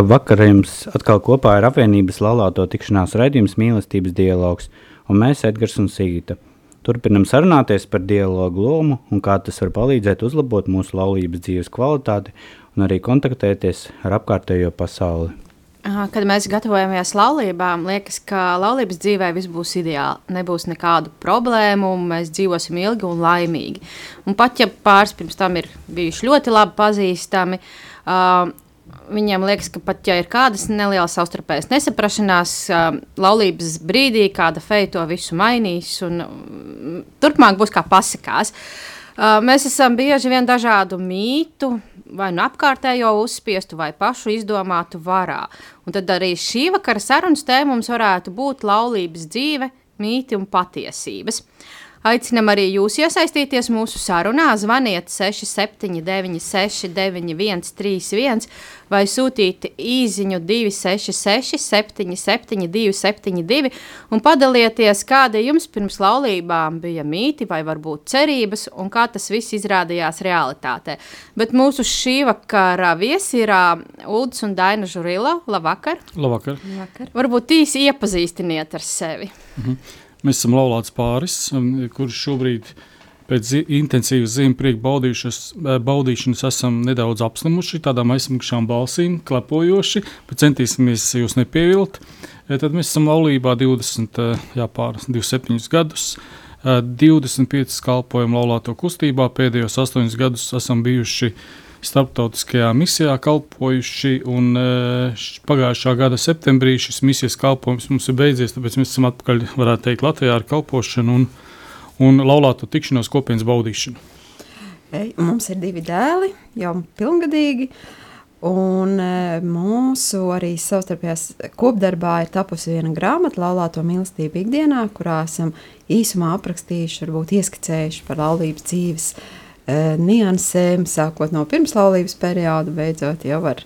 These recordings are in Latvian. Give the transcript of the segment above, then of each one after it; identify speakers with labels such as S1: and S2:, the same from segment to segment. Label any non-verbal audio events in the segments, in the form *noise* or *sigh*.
S1: Labvakar, jums atkal kopā ir apvienības laulāto tikšanās raidījums mīlestības dialogs, un mēs, Edgars un Sīta, turpinam sarunāties par dialogu lomu un kā tas var palīdzēt uzlabot mūsu laulības dzīves kvalitāti un arī kontaktēties ar apkārtējo pasauli.
S2: Kad mēs gatavojamies laulībām, liekas, ka laulības dzīvē viss būs ideāli. Nebūs nekādu problēmu, mēs dzīvosim ilgi un laimīgi. Un pat ja pāris pirms tam ir bijuši ļoti labi pazīstami, uh, Viņiem liekas, ka pat ja ir kādas nelielas savstarpējas nesaprašanās, laulības brīdī kāda feja to visu mainīs, un turpmāk būs kā pasakās. Mēs esam bieži vien dažādu mītu, vai nu apkārtējo uzspiestu, vai pašu izdomātu varā. Un tad arī šī vakara sarunas tēma mums varētu būt laulības dzīve, mīti un patiesības. Aicinam arī jūs iesaistīties mūsu sarunā, zvaniet 679, 691, 31 vai sūtīt īsiņu 266, 77, 272 un padalieties, kāda jums pirms laulībām bija mīti vai varbūt cerības un kā tas viss izrādījās realitātē. Bet mūsu šī vakara viesi ir Ulds un Daina Žurila. Labvakar!
S3: Labvakar!
S2: Labvakar. Varbūt īsi iepazīstiniet ar sevi.
S3: Mhm. Mēs esam laulāts pāris, um, kurš šobrīd pēc intensīvas zīmju prieka eh, baudīšanas esam nedaudz apslimuši, tādām aizsmukšām balsīm, klepojoši, bet centīsimies jūs nepievilt. Eh, tad mēs esam laulībā 20, eh, jā, pār 27 gadus. 25 kalpojam laulāto kustībā, pēdējos 8 gadus esam bijuši uh, starptautiskajā misijā kalpojuši. Un, uh, pagājušā gada septembrī šis misijas kalpojums mums ir beidzies, tāpēc mēs esam atpakaļ, varētu teikt, Latvijā ar kalpošanu un, un laulāto tikšanos kopienas baudīšanu.
S4: Mums ir divi dēli, jau pilngadīgi. Un e, mūsu arī savstarpējās kopdarbā ir tapusi viena grāmata, Laulāto mīlestību ikdienā, kurā esam īsumā aprakstījuši, varbūt ieskicējuši par laulības dzīves uh, E, niansēm, sākot no pirmslaulības perioda, beidzot jau ar,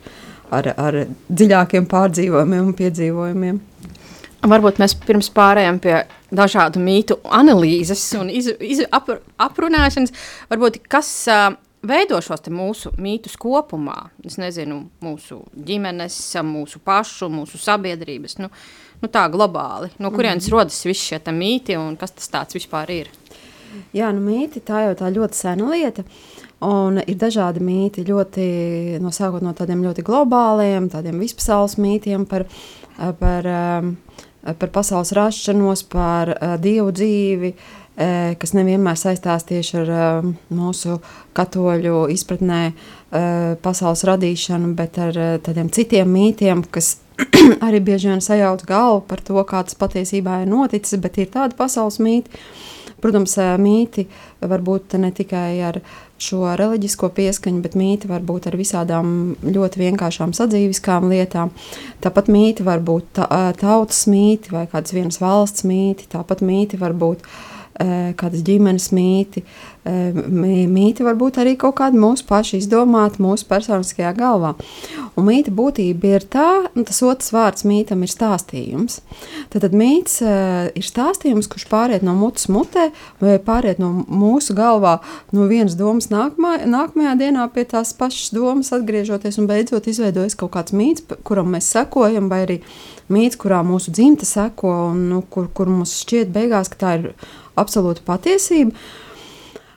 S4: ar, ar dziļākiem pārdzīvojumiem un piedzīvojumiem.
S2: Varbūt mēs pirms pārējām pie dažādu mītu analīzes un iz, iz, ap, aprunāšanas, varbūt kas uh, veido šos mūsu mītus kopumā. Es nezinu, mūsu ģimenes, mūsu pašu, mūsu sabiedrības, nu, nu tā globāli. No kurienes mm -hmm. rodas visi šie mīti un kas tas tāds vispār ir?
S4: Jā, nu mīti tā jau tā ļoti sena lieta. Un ir dažādi mīti, ļoti, no sākot no tādiem ļoti globāliem, tādiem vispasaules mītiem par, par, par pasaules rašanos, par dievu dzīvi, kas nevienmēr saistās tieši ar mūsu katoļu izpratnē pasaules radīšanu, bet ar tādiem citiem mītiem, kas *clears throat* arī bieži vien sajauc galvu par to, kā tas patiesībā ir noticis, bet ir tādi pasaules mīti, Protams, mīti var būt ne tikai ar šo reliģisko pieskaņu, bet mīti var būt ar visādām ļoti vienkāršām sadzīviskām lietām. Tāpat mīti var būt tautas mīti vai kādas vienas valsts mīti, tāpat mīti var būt kādas ģimenes mīti, mīti var būt arī kaut kāda mūsu paša izdomāta, mūsu personiskajā galvā. Un mīta būtība ir tā, tas otrs vārds mītam ir stāstījums. Tad, tad mīts uh, ir stāstījums, kurš pāriet no mutes mutē vai pāriet no mūsu galvā no vienas domas nākamā, nākamajā dienā pie tās pašas domas atgriežoties un beidzot izveidojas kaut kāds mīts, kuram mēs sekojam, vai arī mīts, kurā mūsu dzimta seko un nu, kur, kur mums šķiet beigās, ka tā ir absolūta patiesība.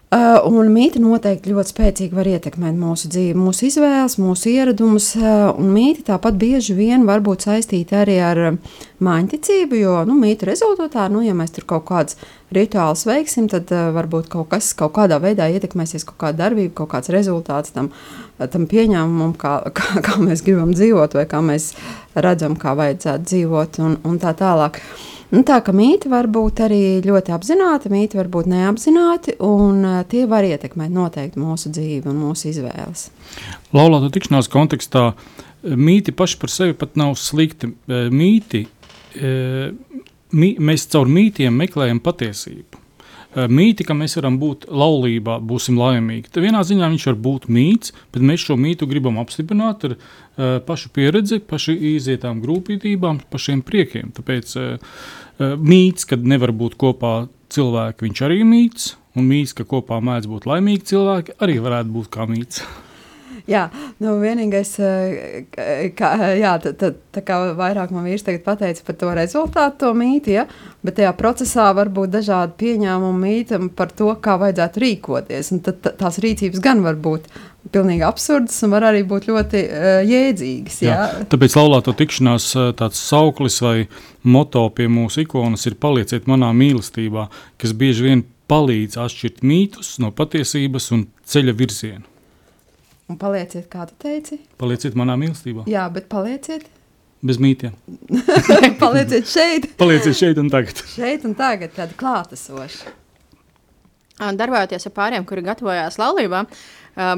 S4: Uh, un mīti noteikti ļoti spēcīgi var ietekmēt mūsu dzīvi, mūsu izvēles, mūsu ieradumus. Uh, un mīti tāpat bieži vien var būt saistīti arī ar mājiņticību, jo nu, mītu rezultātā, nu, ja mēs tur kaut kādus rituālus veiksim, tad uh, varbūt kaut kas kaut kādā veidā ietekmēsies, kaut kāda darbība, kaut kāds rezultāts tam, tam pieņēmumam, kā, *laughs* kā, kā mēs gribam dzīvot vai kā mēs redzam, kā vajadzētu dzīvot un, un tā tālāk. Uh, Nu, tā kā mīti var būt arī ļoti apzināti, mīti var būt neapzināti, un uh, tie var ietekmēt noteikti mūsu dzīvi un mūsu izvēles.
S3: Laulāto tikšanās kontekstā mīti paši par sevi pat nav slikti. Mīti, mī, mēs caur mītiem meklējam patiesību. Mīti, ka mēs varam būt laulībā, būsim laimīgi. Tad vienā ziņā viņš var būt mīts, bet mēs šo mītu gribam apstiprināt ar uh, pašu pieredzi, pašu izietām grūtībām, pašiem priekiem. Tāpēc uh, mīts, kad nevar būt kopā cilvēki, viņš arī mīts, un mīts, ka kopā mēdz būt laimīgi cilvēki, arī varētu būt kā mīts. *laughs*
S4: Jā, nu vienīgais, kā, jā, tā, tā, tā kā vairāk man vīrs pateica par to rezultātu, to mīti, ja, bet tajā procesā var būt dažādi pieņēmumi mītam par to, kā vajadzētu rīkoties, tad tās rīcības gan var būt pilnīgi absurdas un var arī būt ļoti uh, jēdzīgas. Jā. Jā,
S3: tāpēc laulāto tikšanās tāds sauklis vai moto pie mūsu ikonas ir palieciet manā mīlestībā, kas bieži vien palīdz atšķirt mītus no patiesības un ceļa virzienu.
S4: Un palieciet, kā tu teici?
S3: Palieciet manā mīlestībā.
S4: Jā, bet palieciet.
S3: Bez mītiem. *laughs*
S4: palieciet šeit.
S3: palieciet šeit un tagad.
S4: šeit un tagad, tādi klātesoši.
S2: Darbojoties ar pāriem, kuri gatavojās laulībām,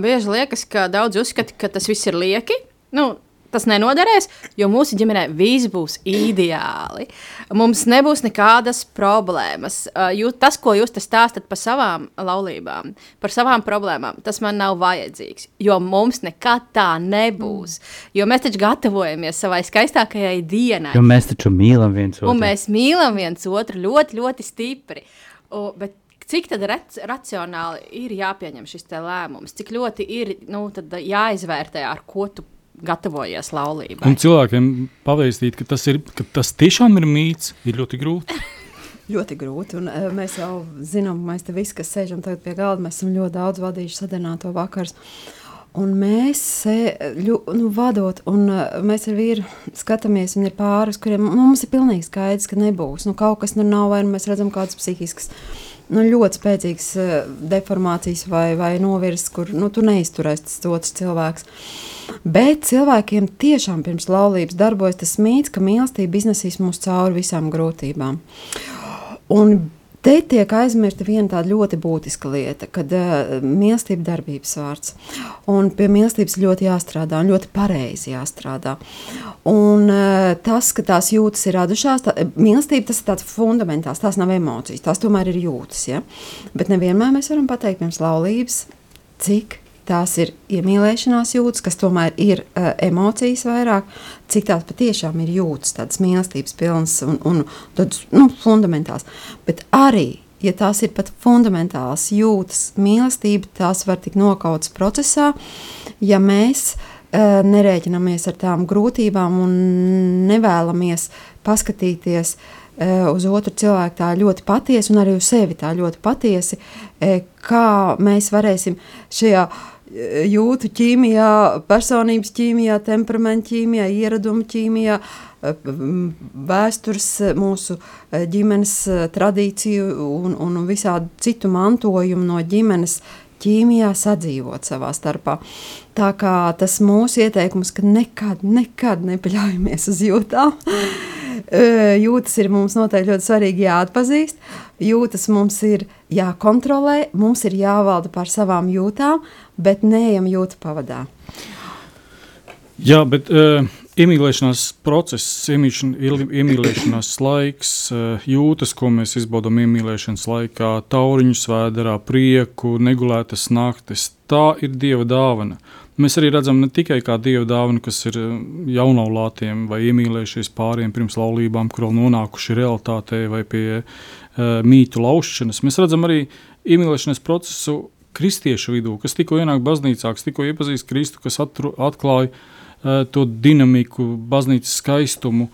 S2: bieži liekas, ka daudz uzskata, ka tas viss ir lieki. Nu, tas nenoderēs, jo mūsu ģimenē viss būs ideāli. Mums nebūs nekādas problēmas. Jū, tas, ko jūs stāstat par savām laulībām, par savām problēmām, tas man nav vajadzīgs. Jo mums nekad tā nebūs. Mm. Jo mēs taču gatavojamies savai skaistākajai dienai.
S1: Jo mēs taču mīlam viens otru.
S2: Un mēs mīlam viens otru ļoti, ļoti stipri. O, bet cik tad racionāli ir jāpieņem šis lēmums, cik ļoti ir nu, jāizvērtē, ar ko tu gatavojies laulībai.
S3: Un cilvēkiem pavēstīt, ka tas, ir, ka tas tiešām ir mīts, ir ļoti grūti. *laughs*
S4: ļoti grūti. Un, uh, mēs jau zinām, mēs te visi, kas sēžam pie galda, mēs esam ļoti daudz vadījuši sadarbināto vakars. Un mēs ļu, nu, vadot, un uh, mēs ar vīru skatāmies, un ir pāris, kuriem nu, mums ir pilnīgi skaidrs, ka nebūs. Nu, kaut kas nu nav, vai nu mēs redzam kādas psihiskas nu, ļoti spēcīgas uh, deformācijas vai, vai novirzes, kur nu, tu neizturēsi tas otrs cilvēks. Bet cilvēkiem tiešām pirms laulības darbojas tas mīts, ka mīlestība iznesīs mūs cauri visām grūtībām. Un Te tiek aizmirsta viena tāda ļoti būtiska lieta, kad uh, mīlestība ir darbības vārds. Un pie mīlestības ļoti jāstrādā, ļoti pareizi jāstrādā. Un uh, tas, ka tās jūtas ir radušās, tā, mīlestība tas ir tāds fundamentāls, tās nav emocijas, tās tomēr ir jūtas. Ja? Bet nevienmēr mēs varam pateikt pirms laulības, cik tās ir iemīlēšanās jūtas, kas tomēr ir uh, emocijas vairāk, cik tās patiešām ir jūtas, tādas mīlestības pilnas un, un tādas nu, fundamentālas. Bet arī, ja tās ir pat fundamentālas jūtas, mīlestība, tās var tikt nokautas procesā, ja mēs uh, nerēķinamies ar tām grūtībām un nevēlamies paskatīties uh, uz otru cilvēku tā ļoti patiesi, un arī uz sevi tā ļoti patiesi, uh, kā mēs varēsim šajā jūtu ķīmijā, personības ķīmijā, temperamentu ķīmijā, ieradumu ķīmijā, vēstures, mūsu eh, ģimenes eh, tradīciju un, un visādu citu mantojumu no ģimenes ķīmijā sadzīvot savā starpā. Tā kā tas mūsu ieteikums, ka nekad, nekad nepaļaujamies uz jūtām. Jūtas ir mums noteikti ļoti svarīgi jāatpazīst. Jūtas mums ir jākontrolē, mums ir jāvalda pār savām jūtām, bet neejam jūtu pavadā.
S3: Jā, bet uh, iemīlēšanās process, iemīlēšanās laiks, uh, jūtas, ko mēs izbaudām iemīlēšanas laikā, tauriņu svēdarā, prieku, negulētas naktis, tā ir Dieva dāvana. Mēs arī redzam ne tikai kā dieva dāvanu, kas ir eh, jaunaulātiem vai iemīlējušies pāriem pirms laulībām, kur vēl nonākuši realitātē vai pie uh, mītu laušanas. Mēs redzam arī iemīlēšanas procesu kristiešu vidū, kas tikko ienāk baznīcā, kas tikko iepazīst Kristu, kas atru, atklāja uh, to dinamiku, baznīcas skaistumu.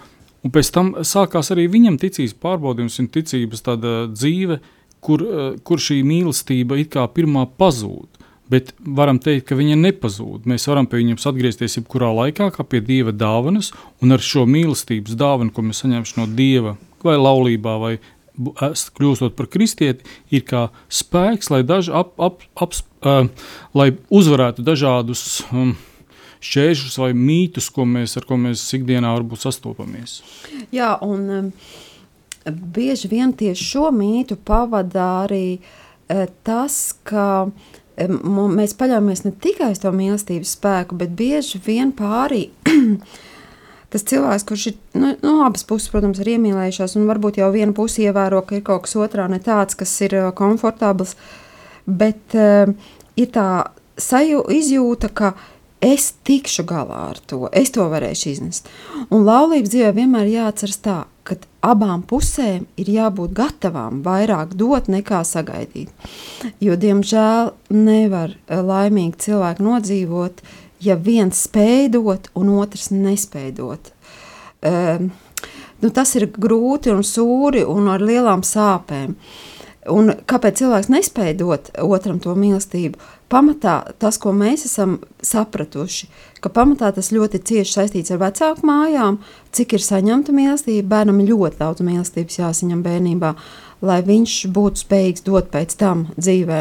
S3: Un pēc tam sākās arī viņam ticības pārbaudījums un ticības dzīve, kur, uh, kur šī mīlestība it kā pirmā pazūd. Bet varam teikt, ka viņa nepazūd. Mēs varam pie viņiem atgriezties jebkurā laikā, kā pie dieva dāvanas, un ar šo mīlestības dāvanu, ko mēs saņemsim no dieva, vai laulībā, vai kļūstot par kristieti, ir kā spēks, lai, daži ap, ap, ap, uh, lai uzvarētu dažādus um, šķēršļus vai mītus, ko mēs, ar ko mēs ikdienā varbūt sastopamies.
S4: Jā, un um, bieži vien tieši šo mītu pavada arī uh, tas, ka mēs paļaujamies ne tikai uz to mīlestības spēku, bet bieži vien pārī. *clears throat* Tas cilvēks, kurš ir nu, no abas puses, protams, ir iemīlējušās, un varbūt jau viena puse ievēro, ka ir kaut kas otrā ne tāds, kas ir komfortabls, bet uh, ir tā sajūta, izjūta, ka es tikšu galā ar to, es to varēšu iznest. Un laulības dzīvē vienmēr jāatceras tā, ka abām pusēm ir jābūt gatavām vairāk dot nekā sagaidīt. Jo, diemžēl, nevar eh, laimīgi cilvēku nodzīvot, ja viens spēj dot un otrs nespēj dot. Um, nu, tas ir grūti un sūri un ar lielām sāpēm. Un kāpēc cilvēks nespēja dot otram to mīlestību? Pamatā tas, ko mēs esam sapratuši, ka pamatā tas ļoti cieši saistīts ar vecāku mājām, cik ir saņemta mīlestība. Bērnam ļoti daudz mīlestības jāsaņem bērnībā, lai viņš būtu spējīgs dot pēc tam dzīvē.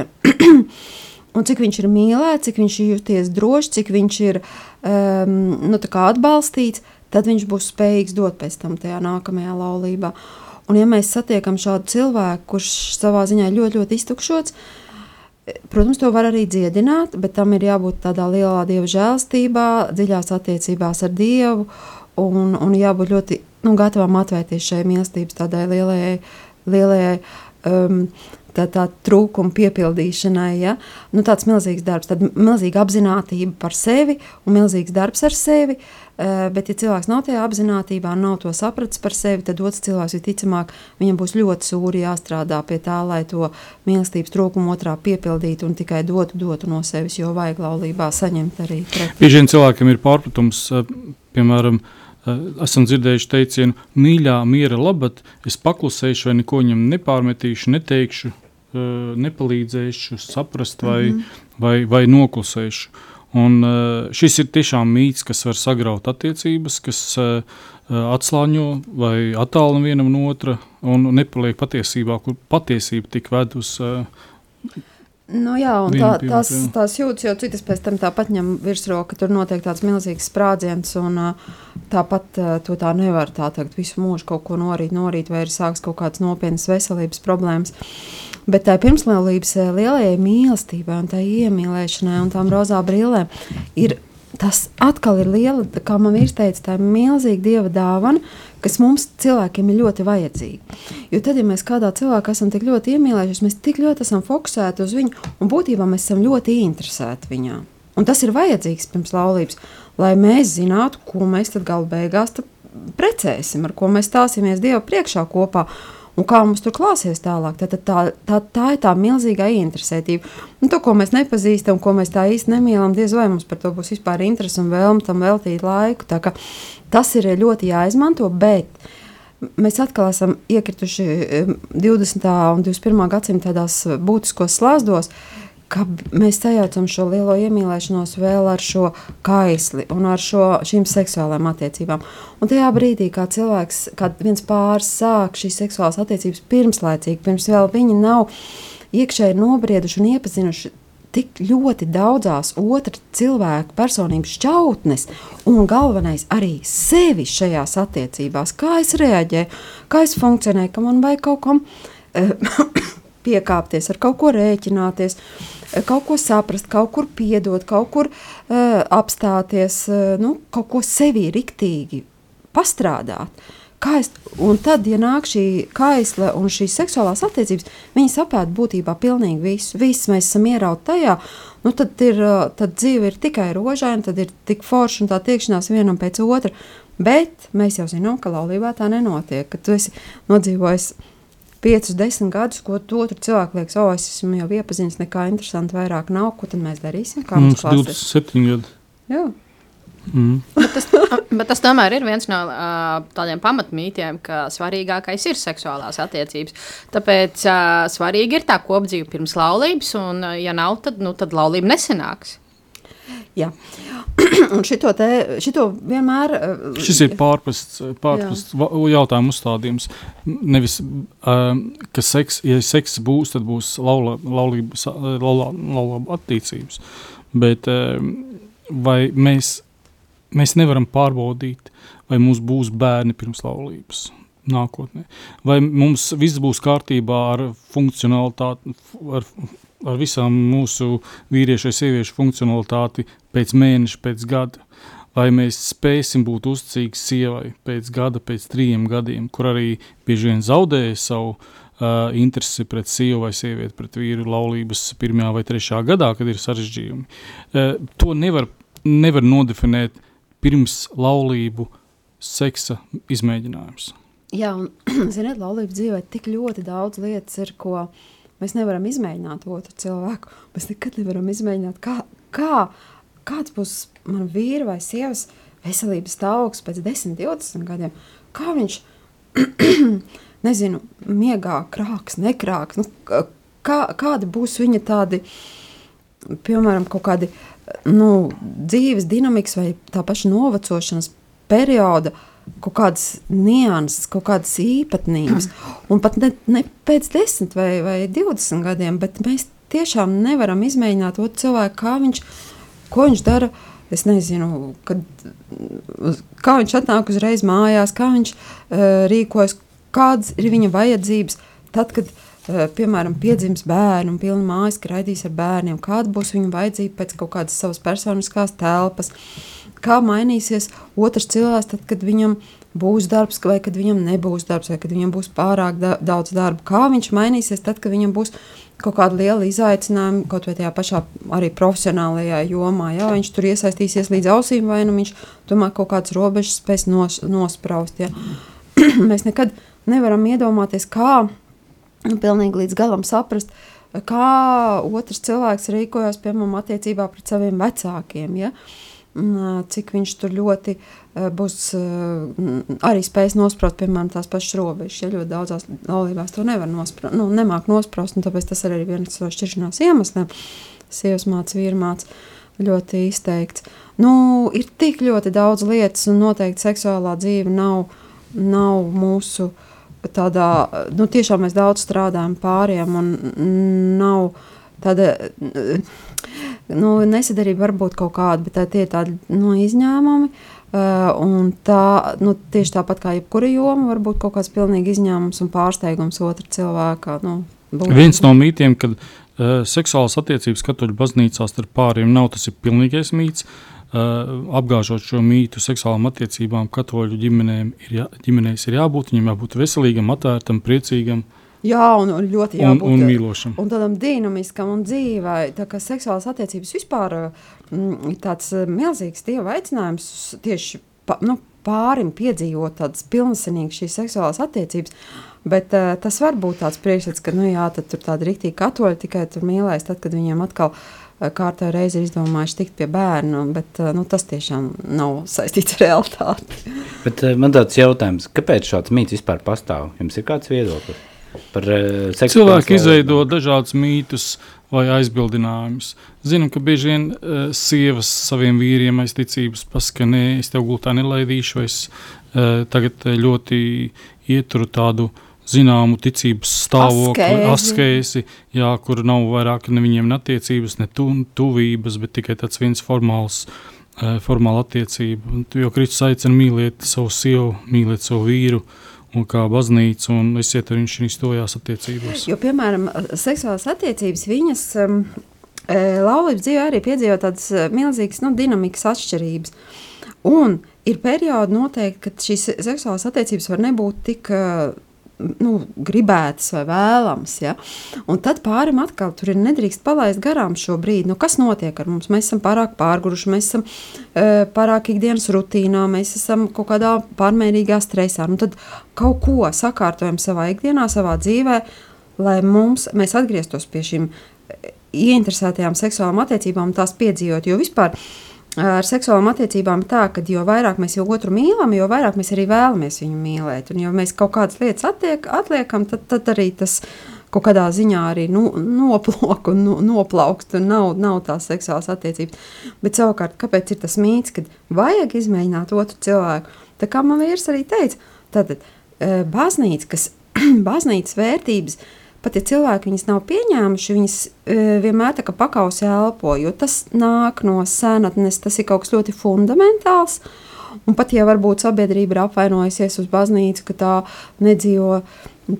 S4: *clears throat* un cik viņš ir mīlēts, cik viņš ir jūties drošs, cik viņš ir um, nu, atbalstīts, tad viņš būs spējīgs dot pēc tam tajā nākamajā laulībā. Un, ja mēs satiekam šādu cilvēku, kurš savā ziņā ļoti, ļoti iztukšots, uh, Protams, to var arī dziedināt, bet tam ir jābūt tādā lielā dieva žēlstībā, dziļās attiecībās ar dievu un, un jābūt ļoti nu, gatavam atvērties šai mīlestības tādai lielajai, lielajai um, tā, tā trūkuma piepildīšanai. Ja? Nu, tāds milzīgs darbs, tad milzīga apziņotība par sevi un milzīgs darbs ar sevi. Uh, bet, ja cilvēks nav tajā apziņotībā, nav to sapratis par sevi, tad otrs cilvēks visticamāk viņam būs ļoti sūri jāstrādā pie tā, lai to mīlestības trūkumu otrā piepildītu un tikai dotu, dotu no sevis, jo vajag laulībā saņemt arī.
S3: Bieži vien cilvēkam ir pārpratums, uh, piemēram, Eh, esam dzirdējuši teicienu, mīļā, miera labad, es paklusēšu, vai neko viņam nepārmetīšu, neteikšu, eh, nepalīdzēšu, saprast vai, mm -hmm. vai, vai noklusēšu. Un, eh, šis ir tiešām mīts, kas var sagraut attiecības, kas atslāņo vai attālina vienam no otra un nepaliek patiesībā, kur patiesība tik ved uz
S4: Nu, jā, un tā, tās, tās jūtas, jo citas pēc tam tāpat ņem virsroku, tur notiek tāds milzīgs sprādziens, un tāpat to tā nevar tā tagad visu mūžu kaut ko norīt, norīt, vai ir sāks kaut kādas nopietnas veselības problēmas. Bet tā pirmslaulības lielajai mīlestībai un tā iemīlēšanai un tām rozā brillēm ir tas atkal ir liela, kā man vīrs teica, tā ir milzīga dieva dāvana, kas mums cilvēkiem ir ļoti vajadzīga. Jo tad, ja mēs kādā cilvēkā esam tik ļoti iemīlējušies, mēs tik ļoti esam fokusēti uz viņu, un būtībā mēs esam ļoti interesēti viņā. Un tas ir vajadzīgs pirms laulības, lai mēs zinātu, ko mēs tad galu beigās precēsim, ar ko mēs stāsimies Dieva priekšā kopā un kā mums tur klāsies tālāk. Tad, tā, tā, tā ir tā milzīgā interesētība. Un to, ko mēs nepazīstam, ko mēs tā īsti nemīlam, diez vai mums par to būs vispār interese un vēlme tam veltīt laiku. Tas ir ļoti jāizmanto. Bet mēs atkal esam iekrituši 20. un 21. gadsimta tādās būtiskos slāzdos, ka mēs sajaucam šo lielo iemīlēšanos vēl ar šo kaisli un ar šo, šīm seksuālām attiecībām. Un tajā brīdī, kad cilvēks, kad viens pāris sāk šīs seksuālās attiecības pirmslaicīgi, pirms vēl viņi nav iekšēji nobrieduši un iepazinuši tik ļoti daudzās otra cilvēka personības šķautnes, un galvenais arī sevi šajās attiecībās, kā es reaģēju, kā es funkcionēju, ka man vajag kaut kam uh, *coughs* piekāpties, ar kaut ko rēķināties. Uh, kaut ko saprast, kaut kur piedot, kaut kur uh, apstāties, uh, nu, kaut ko sevī riktīgi pastrādāt. Es, un tad, ja nāk šī kaisla un šīs seksuālās attiecības, viņi saprot būtībā pilnīgi visu. Viss mēs esam ierauti tajā, nu tad, ir, tad dzīve ir tikai rožaina, tad ir tik forša un tā tiekšanās vienam pēc otra. Bet mēs jau zinām, ka laulībā tā nenotiek, ka tu esi nodzīvojis 5, 10 gadus, ko otru cilvēku liekas, oh, es esmu jau iepazinis, nekā interesanti vairāk nav. Ko tad mēs darīsim? Kā
S3: mums 27 gadi.
S4: Jā.
S3: Mm.
S2: Bet tas, bet tas tomēr ir viens no uh, tādiem pamatmītiem, ka svarīgākais ir seksuālās attiecības. Tāpēc uh, svarīgi ir tā kopdzīve pirms laulības, un, uh, ja nav, tad, nu, tad laulība nesenāks.
S4: Jā, *clears throat* un šito, te, šito vienmēr. Uh,
S3: Šis ir pārprasts, pārprasts va- jautājumu uzstādījums. Nevis, um, ka seks, ja seks būs, tad būs laulības, laula, laula attiecības. Bet um, vai mēs, mēs nevaram pārbaudīt, vai mums būs bērni pirms laulības? Nākotnē. Vai mums viss būs kārtībā ar funkcionalitāti, ar, ar visām mūsu vīriešu vai sieviešu funkcionalitāti pēc mēneša, pēc gada? Vai mēs spēsim būt uzticīgi sievai pēc gada, pēc trim gadiem, kur arī bieži vien zaudēja savu uh, interesi pret sievu vai sievieti, pret vīru laulības pirmajā vai trešajā gadā, kad ir sarežģījumi? Uh, to nevar, nevar nodefinēt pirms laulību seksa izmēģinājums.
S4: Jā, un *clears throat* ziniet, laulības dzīvē tik ļoti daudz lietas ir, ko mēs nevaram izmēģināt otru cilvēku. Mēs nekad nevaram izmēģināt, kā, kā, kāds būs mana vīra vai sievas veselības stāvoklis pēc 10, 20 gadiem. Kā viņš, *clears throat* nezinu, miegā krāks, nekrāks. Nu, kā, kādi būs viņa tādi, piemēram, kaut kādi nu, dzīves dinamikas vai tā paša novecošanas perioda kaut kādas nianses, kaut kādas īpatnības. *clears throat* Un pat ne, ne pēc 10 vai, vai 20 gadiem, bet mēs tiešām nevaram izmēģināt otru cilvēku, kā viņš, ko viņš dara. Es nezinu, kad, kā viņš atnāk uzreiz mājās, kā viņš uh, rīkojas, kādas ir viņa vajadzības. Tad, kad, uh, piemēram, piedzims bērns un pilna mājas raidīs ar bērniem, kāda būs viņa vajadzība pēc kaut kādas savas personiskās telpas, kā mainīsies otrs cilvēks, tad, kad viņam būs darbs, vai kad viņam nebūs darbs, vai kad viņam būs pārāk da daudz darba, kā viņš mainīsies tad, kad viņam būs kaut kāda liela izaicinājuma, kaut vai tajā pašā arī profesionālajā jomā. Jā, viņš tur iesaistīsies līdz ausīm, vai nu viņš tomēr kaut kādas robežas spēs nos, nospraust. *clears throat* Mēs nekad nevaram iedomāties, kā nu, pilnīgi līdz galam saprast, kā otrs cilvēks rīkojas, piemēram, attiecībā pret saviem vecākiem. Ja? Cik viņš tur ļoti būs arī spējis nospraust, piemēram, tās pašas robežas. Ja ļoti daudzās laulībās to nevar nospraust, nu, nemāk nospraust, un tāpēc tas arī ir viens no šķiršanās iemesliem. Sievas māca, vīra māca ļoti izteikts. Nu, ir tik ļoti daudz lietas, un noteikti seksuālā dzīve nav, nav mūsu tādā, nu, tiešām mēs daudz strādājam pāriem, un nav tāda nu, nesadarība var būt kaut kāda, bet tā, tie ir tādi nu, izņēmumi. Uh, tā, nu, tieši tāpat kā jebkura joma, var būt kaut kāds pilnīgi izņēmums un pārsteigums otra cilvēka. Nu,
S3: būt. Viens no mītiem, kad uh, seksuālas attiecības katoļu baznīcās starp pāriem nav tas ir pilnīgais mīts. Uh, apgāžot šo mītu, seksuālām attiecībām, katoļu ģimenēm ir, jā, ģimenēs ir jābūt, viņam jābūt veselīgam, atvērtam, priecīgam.
S4: Jā, un, un ļoti jābūt
S3: un, un mīlošam.
S4: Un tādam dinamiskam un dzīvai. Tā kā seksuālās attiecības vispār mm, ir tāds milzīgs dieva aicinājums tieši pa, nu, pārim piedzīvot tādas pilnsenīgas šīs seksuālās attiecības. Bet uh, tas var būt tāds priekšstats, ka, nu jā, tad tur tāda rīktīgi katoļi tikai tur mīlēs, tad, kad viņiem atkal uh, kārtā reizi ir izdomājuši tikt pie bērna, bet uh, nu, tas tiešām nav saistīts ar realitāti.
S1: Bet uh, man tāds jautājums, kāpēc šāds mīts vispār pastāv? Jums ir kāds viedoklis? Par, uh,
S3: Cilvēki izveido dažādus mītus vai aizbildinājumus. Zinu, ka bieži vien uh, sievas saviem vīriem aiz ticības pasaka, nē, es tev gultā nelaidīšu, vai es uh, tagad ļoti ieturu tādu zināmu ticības stāvokli, askēsi, jā, kur nav vairāk ne viņiem attiecības, ne tu, tuvības, bet tikai tāds viens formāls, uh, formāla attiecība. Jo Kristus aicina mīlēt savu sievu, mīlēt savu vīru, uh, un kā baznīca, un esiet ar viņu stojās attiecībās.
S4: Jo, piemēram, seksuālās attiecības viņas um, laulības dzīvē arī piedzīvo tādas milzīgas nu, dinamikas atšķirības. Un ir periodi noteikti, kad šīs seksuālās attiecības var nebūt tik uh, nu, gribētas vai vēlamas. Ja? Un tad pārim atkal tur ir nedrīkst palaist garām šo brīdi. Nu, kas notiek ar mums? Mēs esam pārāk pārguruši, mēs esam uh, pārāk ikdienas rutīnā, mēs esam kaut kādā pārmērīgā stresā. Nu, tad kaut ko sakārtojam savā ikdienā, savā dzīvē, lai mums, mēs atgrieztos pie šīm ieinteresētajām seksuālām attiecībām un tās piedzīvot. Jo vispār ar seksuālām attiecībām ir tā, ka jo vairāk mēs jau otru mīlam, jo vairāk mēs arī vēlamies viņu mīlēt. Un, ja mēs kaut kādas lietas attiek, atliekam, tad, tad arī tas kaut kādā ziņā arī nu, noplūk un nu, noplaukst, un nav, nav tās seksuālās attiecības. Bet savukārt, kāpēc ir tas mīts, ka vajag izmēģināt otru cilvēku? Tā kā man vīrs arī teica, tad baznīca, kas *clears throat* baznīcas vērtības, pat ja cilvēki viņas nav pieņēmuši, viņas e, vienmēr tā kā pakausē elpo, jo tas nāk no senatnes, tas ir kaut kas ļoti fundamentāls. Un pat ja varbūt sabiedrība ir apvainojusies uz baznīcu, ka tā nedzīvo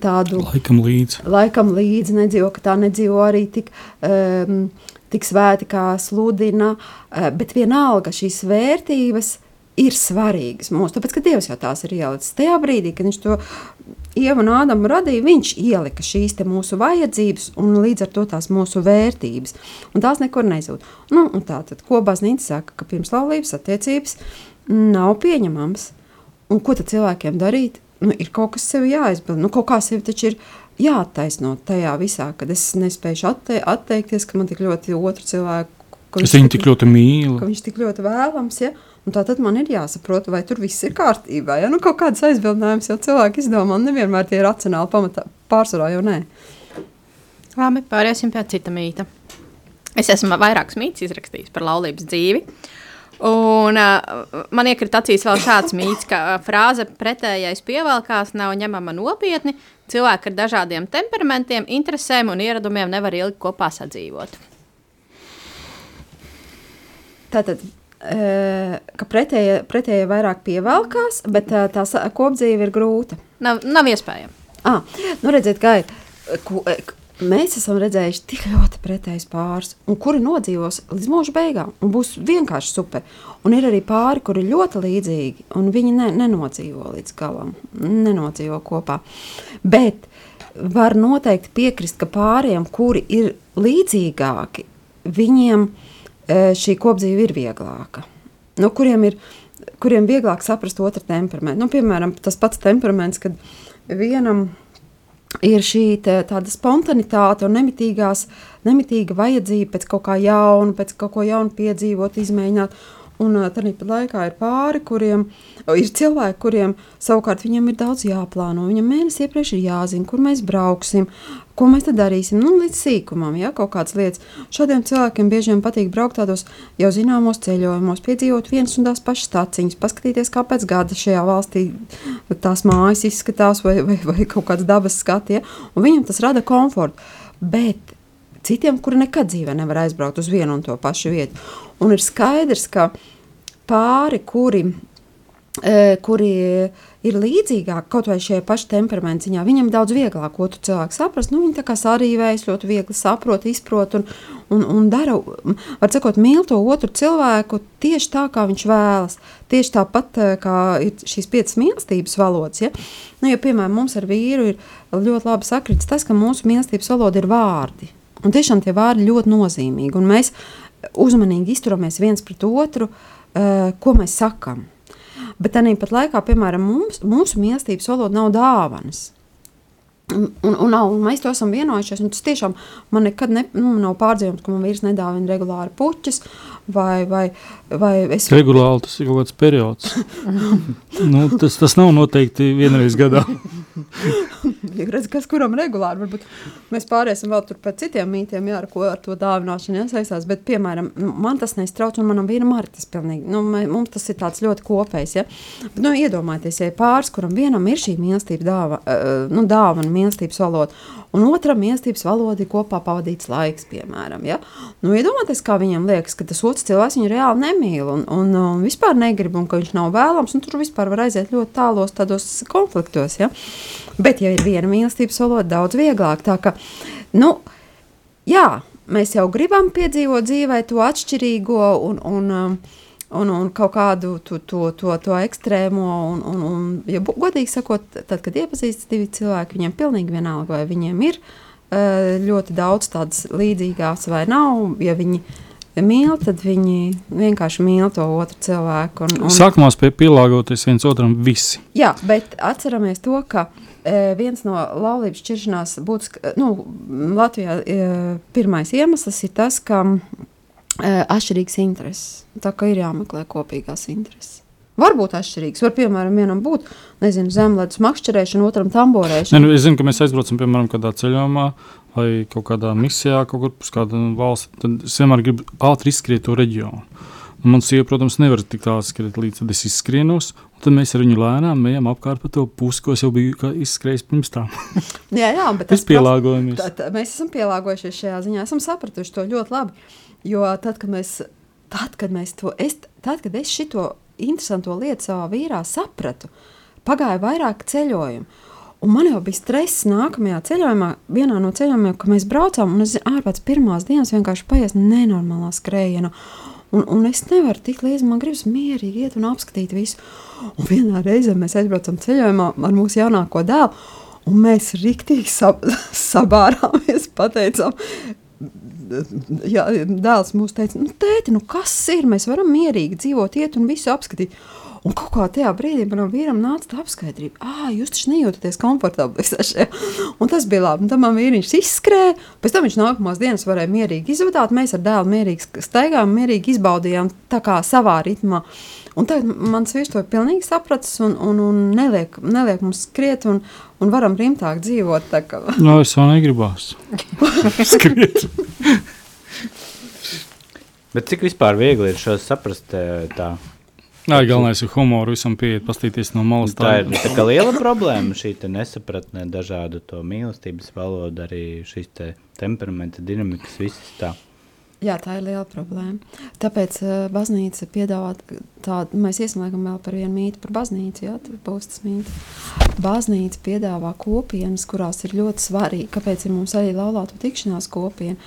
S4: tādu
S3: laikam līdzi,
S4: laikam līdzi nedzīvo, ka tā nedzīvo arī tik. Um, Tik svēti kā sludina, uh, bet vienalga šīs vērtības ir svarīgas mums. Tāpēc, ka Dievs jau tās ir ielicis tajā brīdī, kad viņš to Ievu un Ādamu radīja, viņš ielika šīs mūsu vajadzības un līdz ar to tās mūsu vērtības. Un tās nekur nezūd. Nu, tā tad, ko baznīca saka, ka pirms laulības attiecības nav pieņemams. Un ko tad cilvēkiem darīt? Nu, ir kaut kas sev jāizbild. Nu, kaut kā sevi taču ir jāattaisno tajā visā, kad es nespēju atte atteikties, ka man tik ļoti otru cilvēku.
S3: Es viņu tik ļoti mīlu.
S4: Viņš tik ļoti vēlams, ja? Un tā tad man ir jāsaprot, vai tur viss ir kārtībā. Ja? Nu, kaut kādas aizbildinājumus jau cilvēki izdomā, nevienmēr tie ir racionāli pamatā. Pārsvarā jau nē.
S2: Labi, pāriesim pie cita mīta. Es esmu vairākus mītus izrakstījis par laulības dzīvi. Un, uh, man iekrita acīs vēl šāds mīts, ka frāze pretējais pievelkās nav ņemama nopietni. Cilvēki ar dažādiem temperamentiem, interesēm un ieradumiem nevar ilgi kopā sadzīvot.
S4: Tātad ka pretējie, pretējie vairāk pievelkās, bet tā, kopdzīve ir grūta.
S2: Nav, nav iespējams.
S4: Ah, nu redziet, kā ir. Ko, mēs esam redzējuši tik ļoti pretējus pāris, un kuri nodzīvos līdz mūža beigām, un būs vienkārši super. Un ir arī pāri, kuri ir ļoti līdzīgi, un viņi ne, nenodzīvo līdz galam, nenodzīvo kopā. Bet var noteikti piekrist, ka pāriem, kuri ir līdzīgāki, viņiem ir šī kopdzīve ir vieglāka. Nu, kuriem ir kuriem vieglāk saprast otru temperamentu. Nu, piemēram, tas pats temperaments, kad vienam ir šī te, tāda spontanitāte un nemitīgās, nemitīga vajadzība pēc kaut kā jauna, pēc kaut ko jaunu piedzīvot, izmēģināt. Un tāpat laikā ir pāri, kuriem ir cilvēki, kuriem savukārt viņiem ir daudz jāplāno. Viņam mēnesi iepriekš ir jāzina, kur mēs brauksim, ko mēs darīsim. Nu, līdz sīkumam, ja kaut kādas lietas. Šādiem cilvēkiem bieži vien patīk braukt tādos jau zināmos ceļojumos, piedzīvot vienas un tās pašas stāciņas, paskatīties, kā pēc gada šajā valstī tās mājas izskatās vai, vai, vai kaut kāds dabas skati. Ja? Un viņam tas rada komfortu. Bet citiem, kuri nekad dzīvē nevar aizbraukt uz vienu un to pašu vietu. Un ir skaidrs, ka pāri, kuri, e, kuri ir līdzīgāki kaut vai šajā pašā temperamenta ziņā, viņam daudz vieglāk otru cilvēku saprast. Nu, viņi tā kā sarīvējas, ļoti viegli saprot, izprot un, un, un dara, var sakot, mīl to otru cilvēku tieši tā, kā viņš vēlas. Tieši tāpat kā ir šīs piecas mīlestības valodas. Ja? Nu, ja, piemēram, mums ar vīru ir ļoti labi sakrits tas, ka mūsu mīlestības valoda ir vārdi. Un tiešām tie vārdi ļoti nozīmīgi. Un mēs uzmanīgi izturamies viens pret otru, ko mēs sakām. Bet tāpat laikā, piemēram, mums, mūsu mīlestības valoda nav dāvanas. Un, un, un, mēs to esam vienojušies. Tas tiešām man nekad ne, nu, nav pārdzīvojums, ka man vīrs nedāvina regulāri puķus. Vai, vai, vai es...
S3: Regulāri tas ir kaut kāds periods. *laughs* nu, tas, tas nav noteikti vienreiz gadā. *laughs*
S4: ja redz, kas kuram regulāri, varbūt mēs pāriesim vēl tur pēc citiem mītiem, jā, ar ko ar to dāvināšanu jāsaistās, bet, piemēram, man tas nestrauc, un manam vienam arī tas pilnīgi, nu, mums tas ir tāds ļoti kopējs, ja, bet, nu, iedomājieties, ja pāris, kuram vienam ir šī mīlestība dāva, nu, dāvana mīlestības valoda, un otram mīlestības valoda ir kopā pavadīts laiks, piemēram, ja, nu, iedomājieties, kā viņam liekas, ka tas otrs cilvēks viņu reāli nemīl, un, un, un vispār negrib, un ka viņš nav vēlams, un tur vispār var aiziet ļoti tālos tādos konfliktos, ja, Bet, ja ir viena mīlestības valoda, daudz vieglāk. Tā ka, nu, jā, mēs jau gribam piedzīvot dzīvē to atšķirīgo un, un, un, un kaut kādu to, to, to, to ekstrēmo. Un, un, un, ja godīgi sakot, tad, kad iepazīstas divi cilvēki, viņiem pilnīgi vienalga, vai viņiem ir uh, ļoti daudz tādas līdzīgās vai nav. Ja viņi mīl, tad viņi vienkārši mīl to otru cilvēku. Un,
S3: un... Sākumā spēj pielāgoties viens otram visi.
S4: Jā, bet atceramies to, ka viens no laulības šķiršanās būtiski, nu, Latvijā pirmais iemesls ir tas, ka atšķirīgas intereses. Tā kā ir jāmeklē kopīgās intereses. Varbūt atšķirīgs. Var, piemēram, vienam būt zemledus makšķerēšana, otram tamborēšana.
S3: Ne, nu, es zinu, ka mēs aizbraucam, piemēram, kādā ceļojumā vai kaut kādā misijā, kaut kur uz kādu valsti. Tad es vienmēr gribu ātri izskriet to reģionu. Un man sieva, protams, nevar tik tālu skriet līdz tad es izskrienos. Tad mēs ar viņu lēnām ejam apkārt pa to pusi, ko es jau biju izskrējis pirms tam. *laughs*
S4: jā, jā, bet
S3: tas pielāgojamies.
S4: Tā, tā, mēs esam pielāgojušies šajā ziņā, esam sapratuši to ļoti labi. Jo tad, kad mēs, tad, kad mēs to, es, tad, kad es šito interesanto lietu savā vīrā sapratu. Pagāja vairāk ceļojumu. Un man jau bija stress nākamajā ceļojumā, vienā no ceļojumiem, kad mēs braucām. Un es ārpēc pirmās dienas vienkārši paies nenormālā skrējienā. Un, un es nevaru tik līdzi, man gribas mierīgi iet un apskatīt visu. Un vienā reizē mēs aizbraucam ceļojumā ar mūsu jaunāko dēlu. Un mēs rīktīgi sab *laughs* sabārāmies, pateicām, jā, dēls mums teica, nu, tēti, nu, kas ir? Mēs varam mierīgi dzīvot, iet un visu apskatīt. Un kaut kā tajā brīdī manam vīram nāca tā apskaidrība, ah, jūs taču nejūtaties komfortabli šajā. Un tas bija labi. Un tad man vīriņš izskrēja, pēc tam viņš nākamās dienas varēja mierīgi izvadāt. Mēs ar dēlu mierīgi staigājām, mierīgi izbaudījām tā kā savā ritmā. Un tagad mans vīrs to ir pilnīgi sapratis un, un, un neliek, neliek mums skriet un, un varam rimtāk dzīvot.
S3: No, nu, es vēl negribās *laughs* skriet.
S1: Bet cik vispār viegli ir šo saprast tā?
S3: Jā, galvenais ir humoru visam pieiet, pastīties no malas.
S1: Tā ir tā kā liela problēma, šī nesapratne dažādu to mīlestības valodu, arī šīs te temperamenta dinamikas, visas tā.
S4: Jā, tā ir liela problēma. Tāpēc uh, baznīca piedāvā tādu, mēs ieslēgam vēl par vienu mītu par baznīcu, jā, tas būs tas mīts. Baznīca piedāvā kopienas, kurās ir ļoti svarīgi, kāpēc ir mums arī laulātu tikšanās kopiena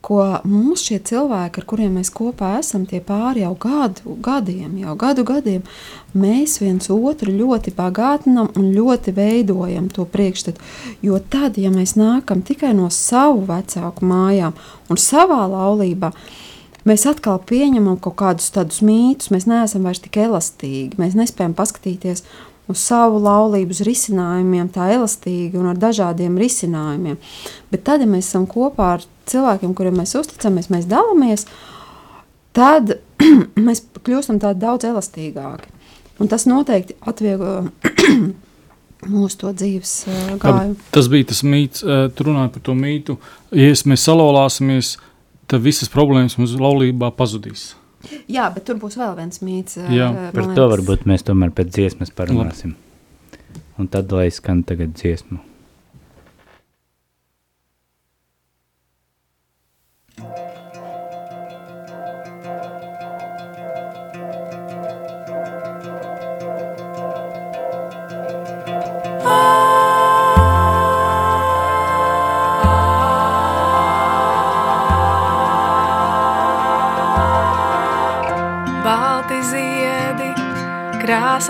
S4: ko mums šie cilvēki, ar kuriem mēs kopā esam, tie pāri jau gadu, gadiem, jau gadu gadiem, mēs viens otru ļoti bagātinām un ļoti veidojam to priekšstatu. Jo tad, ja mēs nākam tikai no savu vecāku mājām un savā laulībā, mēs atkal pieņemam kaut kādus tādus mītus, mēs neesam vairs tik elastīgi, mēs nespējam paskatīties uz savu laulību, uz risinājumiem, tā elastīgi un ar dažādiem risinājumiem. Bet tad, ja mēs esam kopā ar cilvēkiem, kuriem mēs uzticamies, mēs dalāmies, tad *clears throat* mēs kļūstam daudz elastīgāki. Un tas noteikti atvieglo *clears throat* mūsu to dzīves gājumu.
S3: Tas bija tas mīts, tu runāji par to mītu. Ja mēs salolāsimies, tad visas problēmas mums laulībā pazudīs.
S4: Jā, bet tur būs vēl viens mīts.
S1: Jā, par liekas. to varbūt mēs tomēr pēc dziesmas parunāsim. Un tad lai skan tagad dziesmu.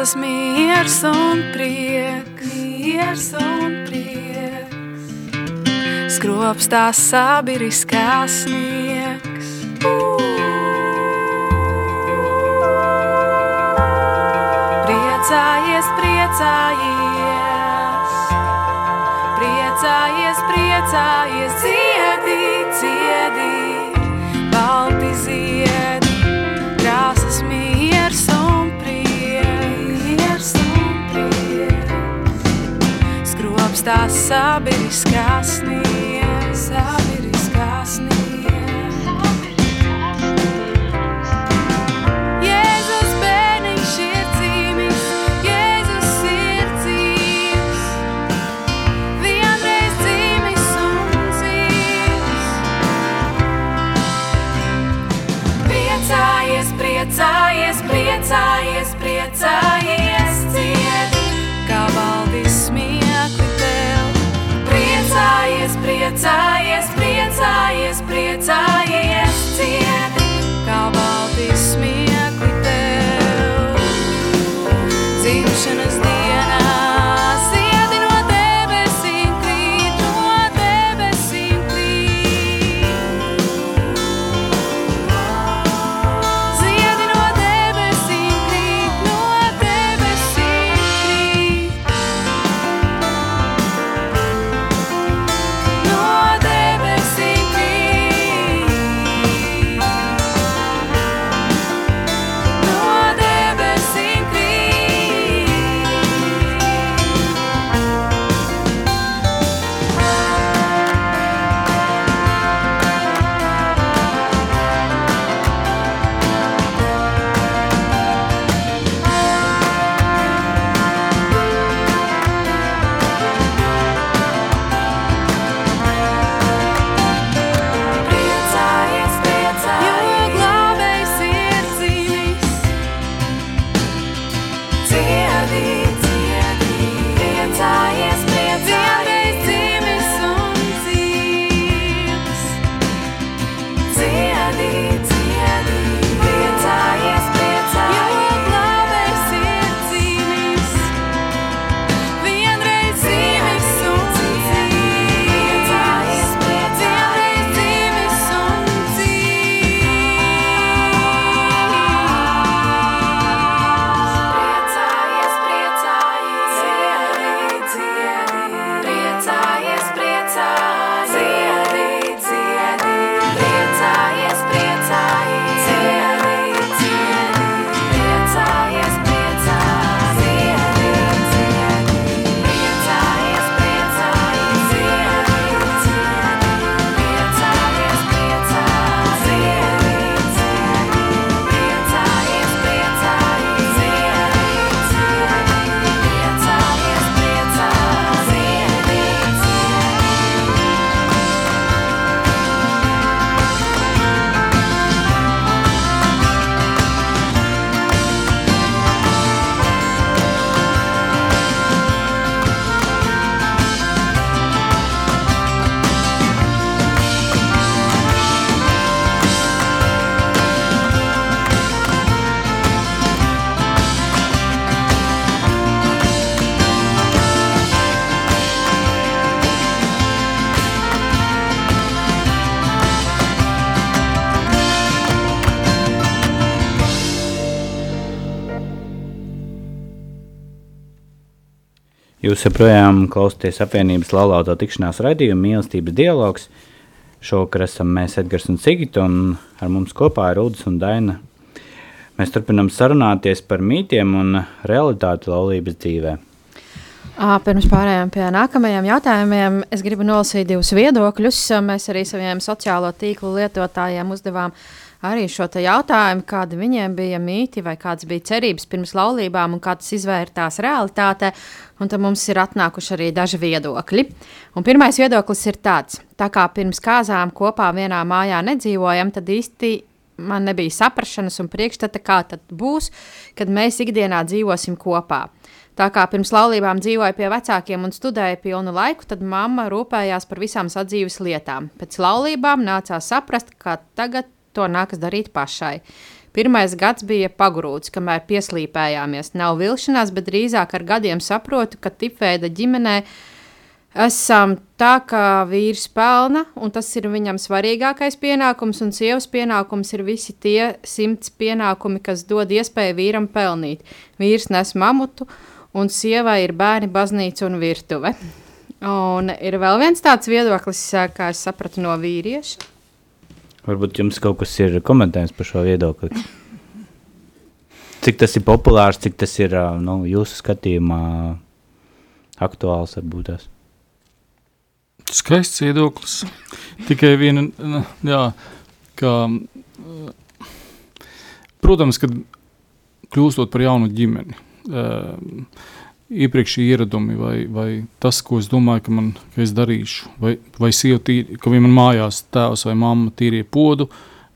S5: Krāsas miers un prieks, miers un prieks. Skropstās sabiriskās sniegs. Priecājies, priecājies, priecājies, priecājies, ciedī, ciedī, tās sabiedriskās sniegas, sabiedriskās sniegas. Jēzus bērniņš ir dzīvis, Jēzus ir dzīvis, vienreiz dzīvis un dzīvis. Priecājies, priecājies, priecājies, priecājies, priecājies, priecājies, priecājies, cieti,
S1: Jūs joprojām klausāties apvienības laulāto tikšanās raidījumu mīlestības dialogs. Šovakar esam mēs Edgars un Sigita, un ar mums kopā ir Udis un Daina. Mēs turpinam sarunāties par mītiem un realitāti laulības dzīvē.
S2: Pirms pārējām pie nākamajiem jautājumiem, es gribu nolasīt divus viedokļus. Mēs arī saviem sociālo tīklu lietotājiem uzdevām arī šo jautājumu, kādi viņiem bija mīti vai kādas bija cerības pirms laulībām un kā tas izvērtās realitātē. Un tad mums ir atnākuši arī daži viedokļi. Un pirmais viedoklis ir tāds, tā kā pirms kāzām kopā vienā mājā nedzīvojam, tad īsti man nebija saprašanas un priekšstata, kā tad būs, kad mēs ikdienā dzīvosim kopā. Tā kā pirms laulībām dzīvoja pie vecākiem un studēja pilnu laiku, tad mamma rūpējās par visām sadzīves lietām. Pēc laulībām nācās saprast, ka tagad to nākas darīt pašai. Pirmais gads bija pagrūts, kamēr pieslīpējāmies. Nav vilšanās, bet drīzāk ar gadiem saprotu, ka tipveida ģimenē esam tā, ka vīrs pelna, un tas ir viņam svarīgākais pienākums, un sievas pienākums ir visi tie simts pienākumi, kas dod iespēju vīram pelnīt. Vīrs nes mamutu, un sievai ir bērni, baznīca un virtuve. Un ir vēl viens tāds viedoklis, kā es sapratu no vīrieša.
S1: Varbūt jums kaut kas ir komentējums par šo viedokli. Cik tas ir populārs, cik tas ir nu, jūsu skatījumā aktuāls varbūt tas.
S3: Skaists viedoklis. Tikai viena, n- jā, ka, protams, kad kļūstot par jaunu ģimeni, iepriekšēji ieradumi vai, vai tas, ko es domāju, ka, man, ka es darīšu, vai, vai sieva tīri, ka viņa man mājās tēvs vai mamma tīrie podu,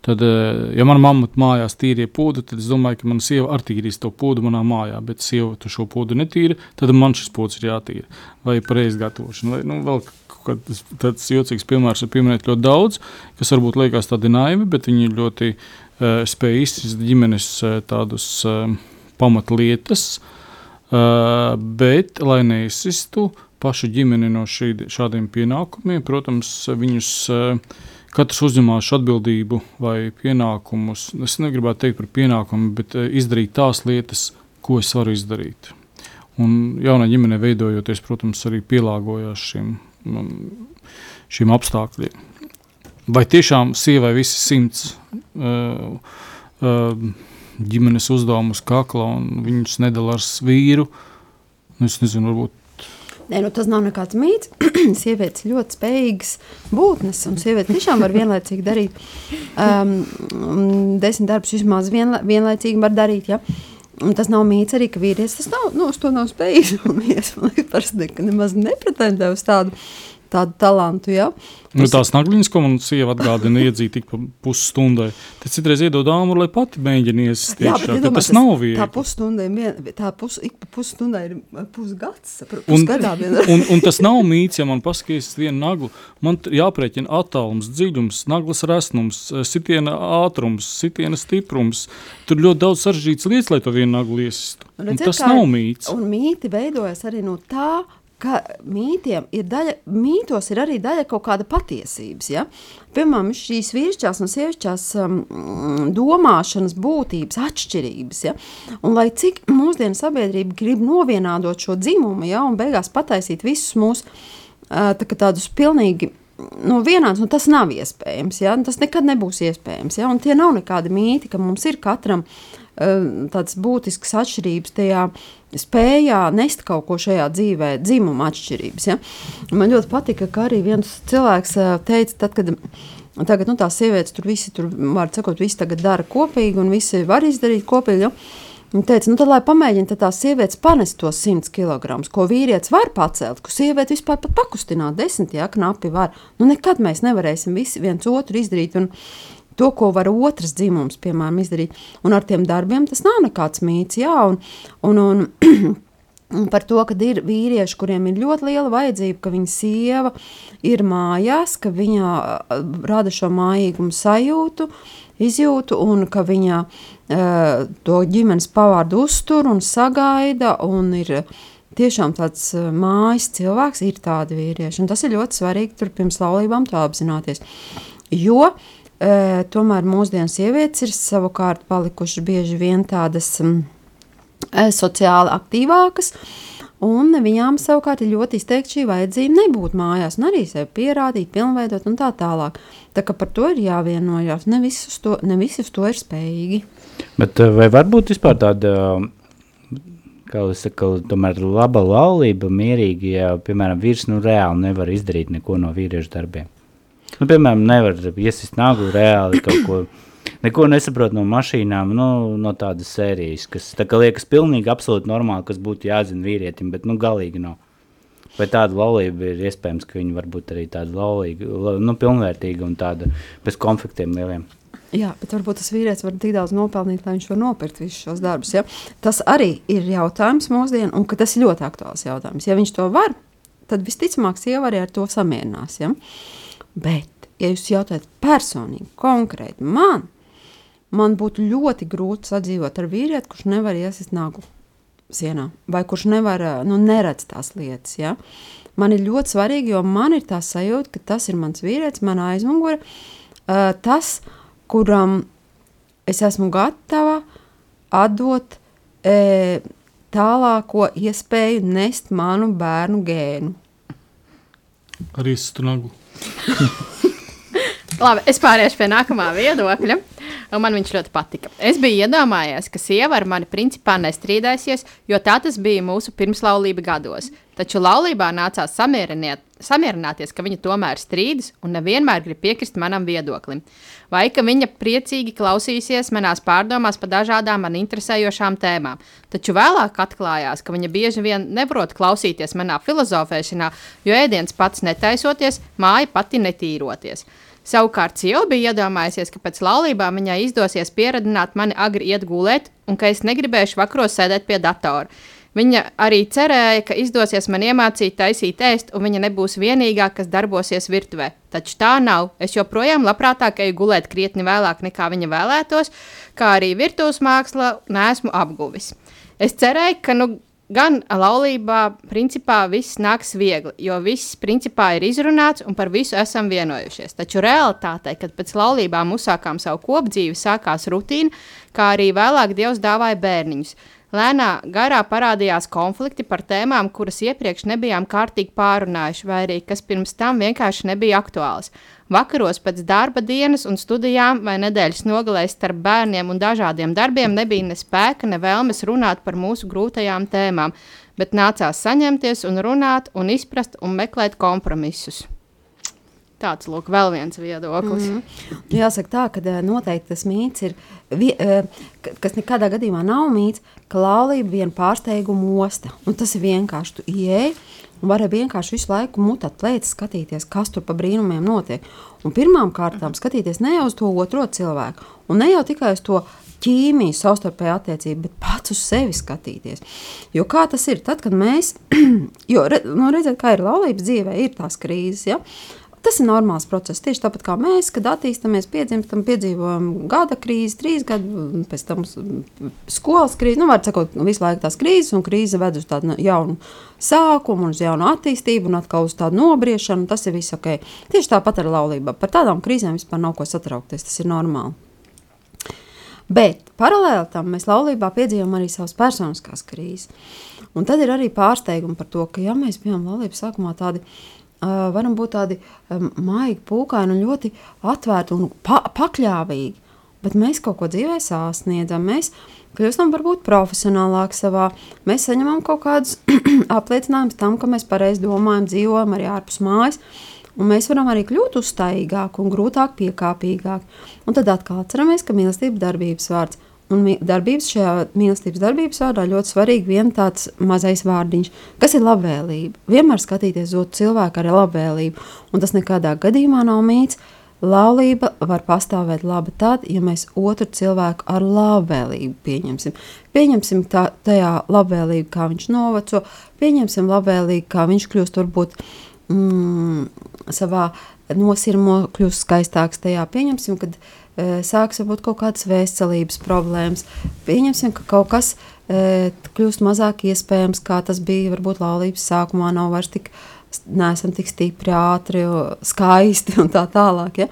S3: tad, eh, ja mana mamma mājās tīrie podu, tad es domāju, ka mana sieva arī tīrīs to podu manā mājā, bet sieva tu šo podu netīra, tad man šis pods ir jātīra. Vai pareizi gatavošana, vai nu, vēl kāds tāds jocīgs piemērs var pieminēt ļoti daudz, kas varbūt liekas tādi naivi, bet viņi ļoti uh, spēj izcist ģimenes uh, tādus uh, pamatlietas, uh, bet, lai neizsistu pašu ģimeni no šī, šādiem pienākumiem, protams, viņus uh, katrs uzņemās atbildību vai pienākumus. Es negribētu teikt par pienākumu, bet uh, izdarīt tās lietas, ko es varu izdarīt. Un jaunā ģimene veidojoties, protams, arī pielāgojās šiem, mm, šiem apstākļiem. Vai tiešām sievai visi simts uh, uh, ģimenes uzdevumus kakla un viņus nedala ar vīru? Nu, es nezinu, varbūt
S4: Nē, nu, tas nav nekāds mīts. *clears throat* Sievietes ļoti spējīgas būtnes, un sievietes tiešām var vienlaicīgi darīt. Um, desmit darbus vismaz vienla, vienlaicīgi var darīt. Ja? Un tas nav mīts arī, ka vīrietis tas nav, nu, uz to nav spējīgs. *laughs* Man liekas, parasti ne, nemaz nepretendē uz tādu, tādu talantu. Ja?
S3: Nu, tās nagliņas, ko man sieva atgādina, iedzīt tik pa pusstundai. Tad citreiz iedod āmuru, lai pati iekšā.
S4: bet
S3: tad
S4: iedomā,
S3: Tas nav
S4: Tā
S3: viegli.
S4: pusstunda ir vien, tā pus, ik pa pusstundai ir pusgads.
S3: Un,
S4: Pusgadā *laughs* vien.
S3: un, un tas nav mīts, ja man paskatās vienu naglu. Man jāprēķina attālums, dziļums, naglas resnums, eh, sitiena ātrums, sitiena stiprums. Tur ļoti daudz sarežģītas lietas, lai to vienu naglu iesistu.
S4: Un
S3: Un
S4: redziet,
S3: tas
S4: kā-
S3: nav mīts.
S4: Un mīti veidojas arī no tā, ka mītiem ir daļa, mītos ir arī daļa kaut kāda patiesības. Ja? Piemēram, šīs vīrišķās un sievišķās um, domāšanas būtības atšķirības. Ja? Un lai cik mūsdienu sabiedrība grib novienādot šo dzimumu, ja? un beigās pataisīt visus mūsu uh, tā, tādus pilnīgi nu, vienāds, nu, tas nav iespējams. Ja? Tas nekad nebūs iespējams. Ja? Un tie nav nekādi mīti, ka mums ir katram tādas būtiskas atšķirības tajā spējā nest kaut ko šajā dzīvē, dzimuma atšķirības. Ja? Man ļoti patika, ka arī viens cilvēks uh, teica, tad, kad tagad nu, tās sievietes tur visi, tur, var sakot, visi tagad dara kopīgi un visi var izdarīt kopīgi. Ja? Viņa teica, nu tad, lai pamēģina tās sievietes panest tos 100 kg, ko vīrietis var pacelt, ko sieviete vispār pakustināt, desmit, ja knapi var. Nu, nekad mēs nevarēsim visi viens otru izdarīt. Un, To, ko var otrs dzimums, piemēram, izdarīt. Un ar tiem darbiem tas nav nekāds mīts. Jā, un, un, *clears throat* un, par to, ka ir vīrieši, kuriem ir ļoti liela vajadzība, ka viņa sieva ir mājās, ka viņa uh, rada šo mājīgumu sajūtu, izjūtu, un ka viņa uh, to ģimenes pavārdu uztur un sagaida. Un ir tiešām tāds uh, mājas cilvēks, ir tādi vīrieši. Un tas ir ļoti svarīgi tur pirms laulībām to apzināties. Jo uh, tomēr mūsdienu sievietes ir savukārt palikušas bieži vien tādas. Um, eh, sociāli aktīvākas. Un viņām savukārt ir ļoti izteikti šī vajadzība nebūt mājās, un arī sevi pierādīt, pilnveidot un tā tālāk. Tā kā par to ir jāvienojas. Ne visi uz to, ne visi uz to ir spējīgi.
S1: Bet eh, vai var būt vispār tāda, kā jau es saku, tomēr laba laulība, mierīga, ja, piemēram, vīrs nu reāli nevar izdarīt neko no vīriešu darbiem? Nu, piemēram, nevar iesist nagu reāli kaut ko. Neko nesaprot no mašīnām, nu, no tādas sērijas, kas tā kā liekas pilnīgi absolūti normāli, kas būtu jāzina vīrietim, bet nu galīgi nav. Vai tāda laulība ir iespējams, ka viņi var būt arī tāda laulīga, la- nu, pilnvērtīga un tāda bez konfliktiem lieliem?
S4: Jā, bet varbūt tas vīrietis var tik daudz nopelnīt, lai viņš var nopirkt visus šos darbus. Ja? Tas arī ir jautājums mūsdienās, un tas ir ļoti aktuāls jautājums. Ja viņš to var, tad visticamāk, sieva arī ar to samierinās. Ja? Bet, ja jūs jautājat personīgi, konkrēti man, man būtu ļoti grūti sadzīvot ar vīrieti, kurš nevar iesist nagu sienā, vai kurš nevar, ā, nu, neredz tās lietas. Ja? Man ir ļoti svarīgi, jo man ir tā sajūta, ka tas ir mans vīrietis, mana aizmugure, ā, tas, kuram es esmu gatava atdot e, tālāko iespēju nest manu bērnu gēnu.
S3: Arī stunagu. *laughs*
S2: Labi, es pāriešu pie nākamā viedokļa. Man viņš ļoti patika. Es biju iedomājies, ka sieva ar mani principā nestrīdēsies, jo tā tas bija mūsu pirmslaulība gados. Taču laulībā nācās samierināties, ka viņa tomēr strīdas un nevienmēr grib piekrist manam viedoklim. Vai ka viņa priecīgi klausīsies manās pārdomās par dažādām man interesējošām tēmām. Taču vēlāk atklājās, ka viņa bieži vien neprot klausīties manā filozofēšanā, jo ēdiens pats netaisoties, māja pati netīroties. Savukārt, sieva bija iedomājusies, ka pēc laulībām viņai izdosies pieradināt mani agri iet gulēt, un ka es negribēšu vakaros sēdēt pie datora. Viņa arī cerēja, ka izdosies man iemācīt taisīt ēst, un viņa nebūs vienīgā, kas darbosies virtuvē. Taču tā nav. Es joprojām labprātāk eju gulēt krietni vēlāk nekā viņa vēlētos, kā arī virtuves māksla nesmu apguvis. Es cerēju, ka nu gan laulībā principā viss nāks viegli, jo viss principā ir izrunāts un par visu esam vienojušies. Taču realitātē, kad pēc laulībām uzsākām savu kopdzīvi, sākās rutīna, kā arī vēlāk Dievs dāvāja bērniņus. Lēnā garā parādījās konflikti par tēmām, kuras iepriekš nebijām kārtīgi pārunājuši, vai arī kas pirms tam vienkārši nebija aktuāls. Vakaros pēc darba dienas un studijām vai nedēļas nogalēs starp bērniem un dažādiem darbiem nebija ne spēka, ne vēlmes runāt par mūsu grūtajām tēmām, bet nācās saņemties un runāt un izprast un meklēt kompromisus. Tāds lūk, vēl viens viedoklis. Mm -hmm.
S4: Jāsaka tā, ka eh, noteikti tas mīts ir, eh, ka- kas nekādā gadījumā nav mīts, ka laulība vien pārsteigumu osta. Un tas ir vienkārši tu ieej vari vienkārši visu laiku mutat lietas, skatīties, kas tur pa brīnumiem notiek. Un pirmām kārtām skatīties ne jau uz to otro cilvēku, un ne jau tikai uz to ķīmiju, savstarpēju attiecību, bet pats uz sevi skatīties. Jo kā tas ir? Tad, kad mēs, *clears throat* jo nu, redzat, kā ir laulības dzīvē, ir tās krīzes. Ja? Tas ir normāls process. Tieši tāpat kā mēs, kad attīstāmies, piedzimstam, piedzīvojam gada krīzi, trīs gadu, pēc tam skolas krīzi. Nu, var sakot, visu laiku tās krīzes, un krīze ved uz tādu jaunu sākumu, uz jaunu attīstību, un atkal uz tādu nobriešanu. Tas ir viss ok. Tieši tāpat ar laulību. Par tādām krīzēm vispār nav ko satraukties. Tas ir normāli. Bet paralēli tam mēs laulībā piedzīvojam arī savas personiskās krīzes. Un tad ir arī pārsteigumi par to, ka, ja mēs bijām laulības sākumā tādi, varam būt tādi maigi, pūkaini un ļoti atvērti un pa pakļāvīgi, bet mēs kaut ko dzīvē sasniedzam. Mēs kļūstam varbūt profesionālāki savā, mēs saņemam kaut kādus *clears throat* apliecinājumus tam, ka mēs pareizi domājam, dzīvojam arī ārpus mājas. Un mēs varam arī kļūt uzstājīgāki un grūtāk piekāpīgāki. Un tad atkal atceramies, ka mīlestības darbības vārds. Un darbības šajā mīlestības darbības vārdā ļoti svarīgi viens tāds mazais vārdiņš, kas ir labvēlība. Vienmēr skatīties uz otru cilvēku ar labvēlību. Un tas nekādā gadījumā nav mīts. Laulība var pastāvēt labi tad, ja mēs otru cilvēku ar labvēlību pieņemsim. Pieņemsim tā, tajā labvēlību, kā viņš noveco, pieņemsim labvēlību, kā viņš kļūst varbūt mm, savā nosirmo kļūst skaistāks. Tajā pieņemsim, kad e, sāks varbūt kaut kādas veselības problēmas. Pieņemsim, ka kaut kas e, kļūst mazāk iespējams, kā tas bija varbūt laulības sākumā. Nav vairs tik, neesam tik stipri, ātri, skaisti un tā tālāk. Ja?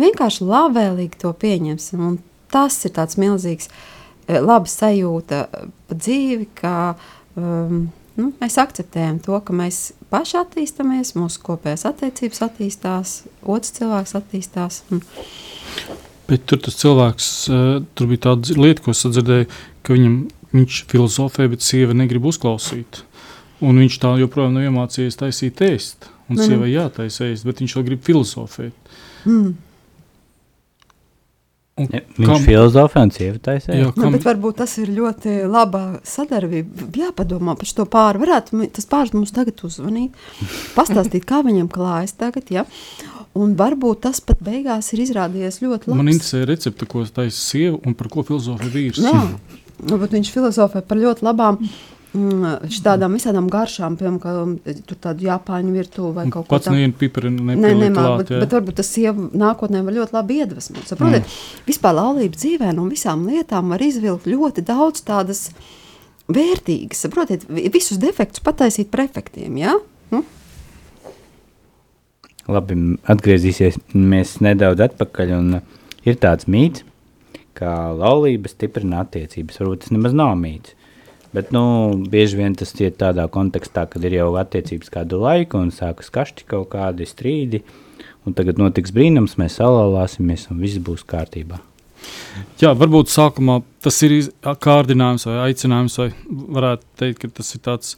S4: Vienkārši labvēlīgi to pieņemsim. Un tas ir tāds milzīgs, e, labs sajūta par dzīvi, ka um, nu, mēs akceptējam to, ka mēs paši attīstāmies, mūsu kopējās attiecības attīstās, otrs cilvēks attīstās.
S3: Bet tur tas cilvēks, uh, tur bija tāda lieta, ko es dzirdēju, ka viņam, viņš filozofē, bet sieva negrib uzklausīt. Un viņš tā joprojām nav iemācījies taisīt ēst. Un
S4: Mhm.
S3: sievai jātaisa ēst, bet viņš vēl grib filozofēt.
S4: mm.
S3: Un
S1: Ja, viņš
S3: kam-
S1: filozofē un sieva taisē.
S3: Jā,
S4: Nu,
S3: kam,
S4: bet varbūt tas ir ļoti laba sadarbība. Jāpadomā par šo pāri. Varētu tas pāris mums tagad uzvanīt, *laughs* pastāstīt, kā viņam klājas tagad. Ja? Un varbūt tas pat beigās ir izrādījies ļoti labi.
S3: man interesē recepte, ko taisa sieva un par ko filozofē vīrs.
S4: Jā, *laughs* varbūt viņš filozofē par ļoti labām. mm, Tādām visādām garšām, piemēram, ka tur tāda Japāņu virtuve vai kaut ko
S3: Pats
S4: tādu.
S3: nevienu pipari nepieliek
S4: nē,
S3: klāt.
S4: bet,
S3: jā.
S4: bet varbūt tas sieva nākotnē var ļoti labi iedvesmot. Saprotiet, mm. vispār laulība dzīvē no visām lietām var izvilkt ļoti daudz tādas vērtīgas. Saprotiet, vi- visus defektus pataisīt par efektiem. Ja? Hm?
S1: Labi, atgriezīsimies nedaudz atpakaļ. Un, uh, ir tāds mīts, ka laulība stiprina attiecības. Varbūt tas nemaz nav mīts. Bet nu, bieži vien tas ir tādā kontekstā, kad ir jau attiecības kādu laiku un sākas kašķi kaut kādi strīdi. Un tagad notiks brīnums, mēs salālāsimies un viss būs kārtībā.
S3: Jā, varbūt sākumā tas ir kārdinājums vai aicinājums, vai varētu teikt, ka tas ir tāds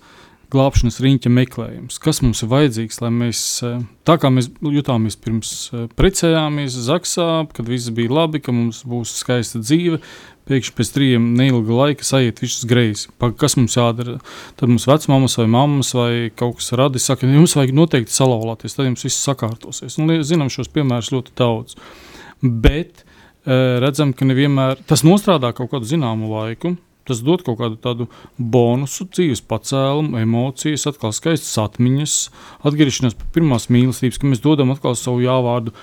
S3: glābšanas riņķa meklējums. Kas mums ir vajadzīgs, lai mēs, eh, tā kā mēs jutāmies pirms eh, precējāmies Zaksā, kad viss bija labi, ka mums būs skaista dzīve, pēkšņi pēc trījiem neilga laika sajiet viss greizi. Kas mums jādara? Tad mums vecmāmas vai mammas vai kaut kas radi, saka, jums vajag noteikti salauzties, tad jums viss sakārtosies. Li- zinām šos piemērus ļoti daudz. Bet eh, redzam, ka nevienmēr tas nostrādā kaut kādu zināmu laiku. Tas dod kaut kādu tādu bonusu, dzīves pacēlumu, emocijas, atkal skaistas atmiņas, atgriešanās pie pirmās mīlestības, ka mēs dodam atkal savu jāvārdu.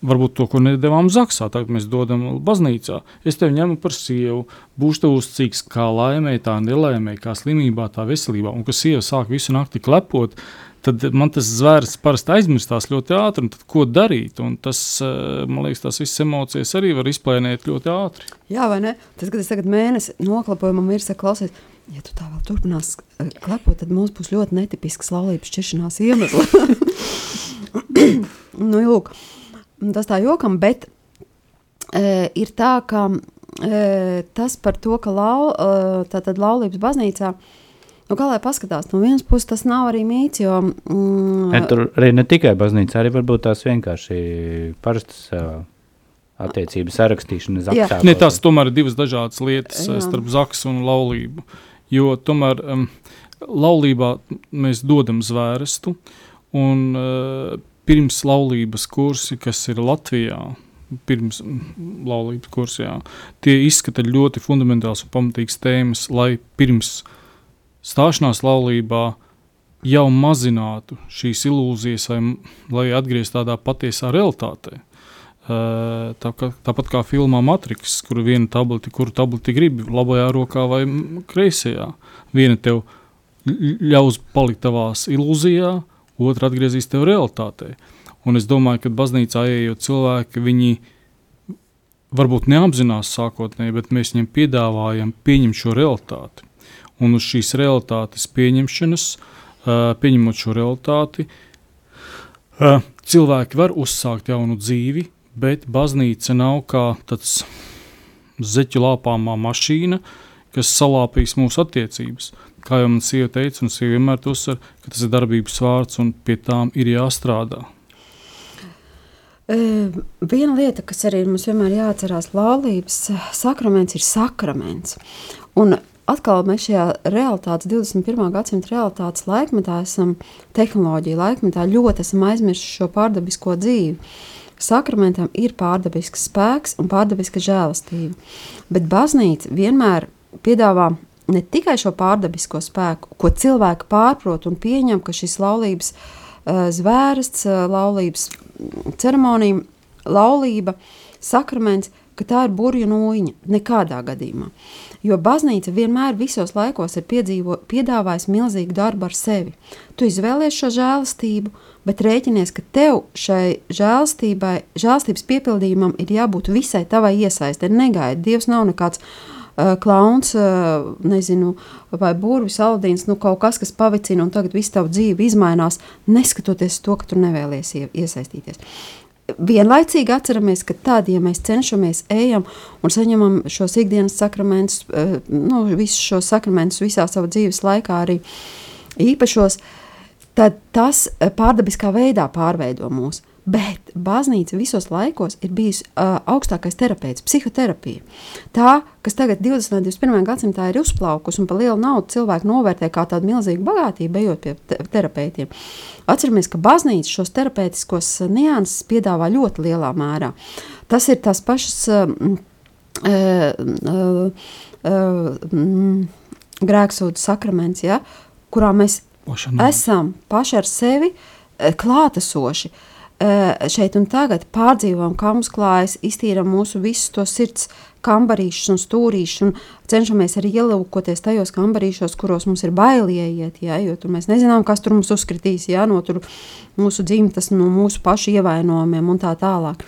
S3: Varbūt to, ko nedavām Zaksā, tagad mēs dodam baznīcā. Es tevi ņemu par sievu, būšu tev uzcīgs, kā laimē, tā nelaimē, kā slimībā, tā veselībā. Un, kad sieva sāk visu nakti klepot, tad man tas zvērs parasti aizmirstās ļoti ātri. un Tad, ko darīt? Un tas, eh, man liekas, tās visas emocijas arī var izplēnēt ļoti ātri.
S4: Jā, vai ne? Tas, kad es tagad mēnesi noklapoju, man ir klausies, ja tu tā vēl turpinās eh, klepot, tad mums būs ļoti netipisks laulības šķiršanās iemesls. *coughs* nu, lūk, tas tā jokam, bet e, ir tā, ka e, tas par to, ka lau, e, tātad laulības baznīcā, nu, kā lai paskatās, no vienas puses tas nav arī mīts, jo... Mm,
S1: Ne, tur arī ne tikai baznīca, arī varbūt tās vienkārši parastas uh, attiecības sarakstīšana. Zaksā
S3: Ne, tās tomēr ir divas dažādas lietas
S4: Jā.
S3: Jā. starp zaksu un laulību. Jo tomēr um, laulībā mēs dodam zvērstu, un uh, pirms laulības kursi, kas ir Latvijā, pirms laulības kursā, tie izskata ļoti fundamentāls un pamatīgs tēmas, lai pirms stāšanās laulībā jau mazinātu šīs ilūzijas, vai, m- lai atgrieztos tādā patiesā realitātē. Tā, kā, tāpat kā filmā Matrix, kur viena tableti, kuru tableti gribi, labajā rokā vai kreisajā. Viena tev ļaus palikt tavās ilūzijā, otra atgriezīs tev realitātē. Un es domāju, ka baznīcā ejot cilvēki, viņi varbūt neapzinās sākotnēji, bet mēs viņiem piedāvājam pieņemt šo realitāti. Un uz šīs realitātes pieņemšanas, pieņemot šo realitāti, cilvēki var uzsākt jaunu dzīvi, bet baznīca nav kā tāds zeķu lāpāmā mašīna, kas salāpīs mūsu attiecības. Kā jau man sieva teica, un sieva vienmēr uzsver, ka tas ir darbības vārds un pie tām ir jāstrādā.
S4: E, Viena lieta, kas arī mums vienmēr jāatcerās, laulības sakraments ir sakraments. Un atkal mēs šajā realitātes, 21. gadsimta realitātes laikmetā esam, tehnoloģija laikmetā, ļoti esam aizmirsuši šo pārdabisko dzīvi. Sakramentam ir pārdabisks spēks un pārdabiska žēlastība. Bet baznīca vienmēr piedāvā ne tikai šo pārdabisko spēku, ko cilvēki pārprot un pieņem, ka šis laulības uh, zvērsts, uh, laulības ceremonija, laulība, sakraments, ka tā ir burbuļu nūjiņa. Nekādā gadījumā. Jo baznīca vienmēr visos laikos ir piedzīvo, piedāvājusi milzīgu darbu ar sevi. Tu izvēlies šo žēlastību, bet rēķinies, ka tev šai žēlastības piepildījumam ir jābūt visai tavai iesaistē. Negaidi, Dievs nav nekāds uh, klauns, uh, nezinu, vai burvis, aldīns, nu kaut kas, kas pavicina, un tagad viss tavu dzīve izmainās, neskatoties to, ka tu nevēlies ie, iesaistīties. Vienlaicīgi atceramies, ka tad, ja mēs cenšamies ejam un saņemam šos ikdienas sakramentus, uh, nu, visus šos sakramentus visā savā dzīves laikā arī īpašos, tad tas pārdabiskā veidā pārveido mūs. Bet baznīca visos laikos ir bijusi uh, augstākais terapeits, psihoterapija. Tā, kas tagad, 20. un 21. gadsimtā, ir uzplaukusi un par lielu naudu cilvēku novērtē kā tādu milzīgu bagātību, ejot pie te terapeitiem. Atceramies, ka baznīca šos terapeitiskos nianses piedāvā ļoti lielā mērā. Tas ir tās pašas uh, uh, uh, grēksūdu sakraments, ja, kurā mēs
S3: Pašanām.
S4: esam paši ar sevi uh, klātesoši. Uh, šeit un tagad pārdzīvojam, kā mums klājas, iztīram mūsu visus to sirds kambarīšus un stūrīšus un cenšamies arī ielūkoties tajos kambarīšos, kuros mums ir bail ieiet, jā, jo tur mēs nezinām, kas tur mums uzskritīs, jā, no tur mūsu dzimtas, no mūsu pašu ievainojumiem un tā tālāk.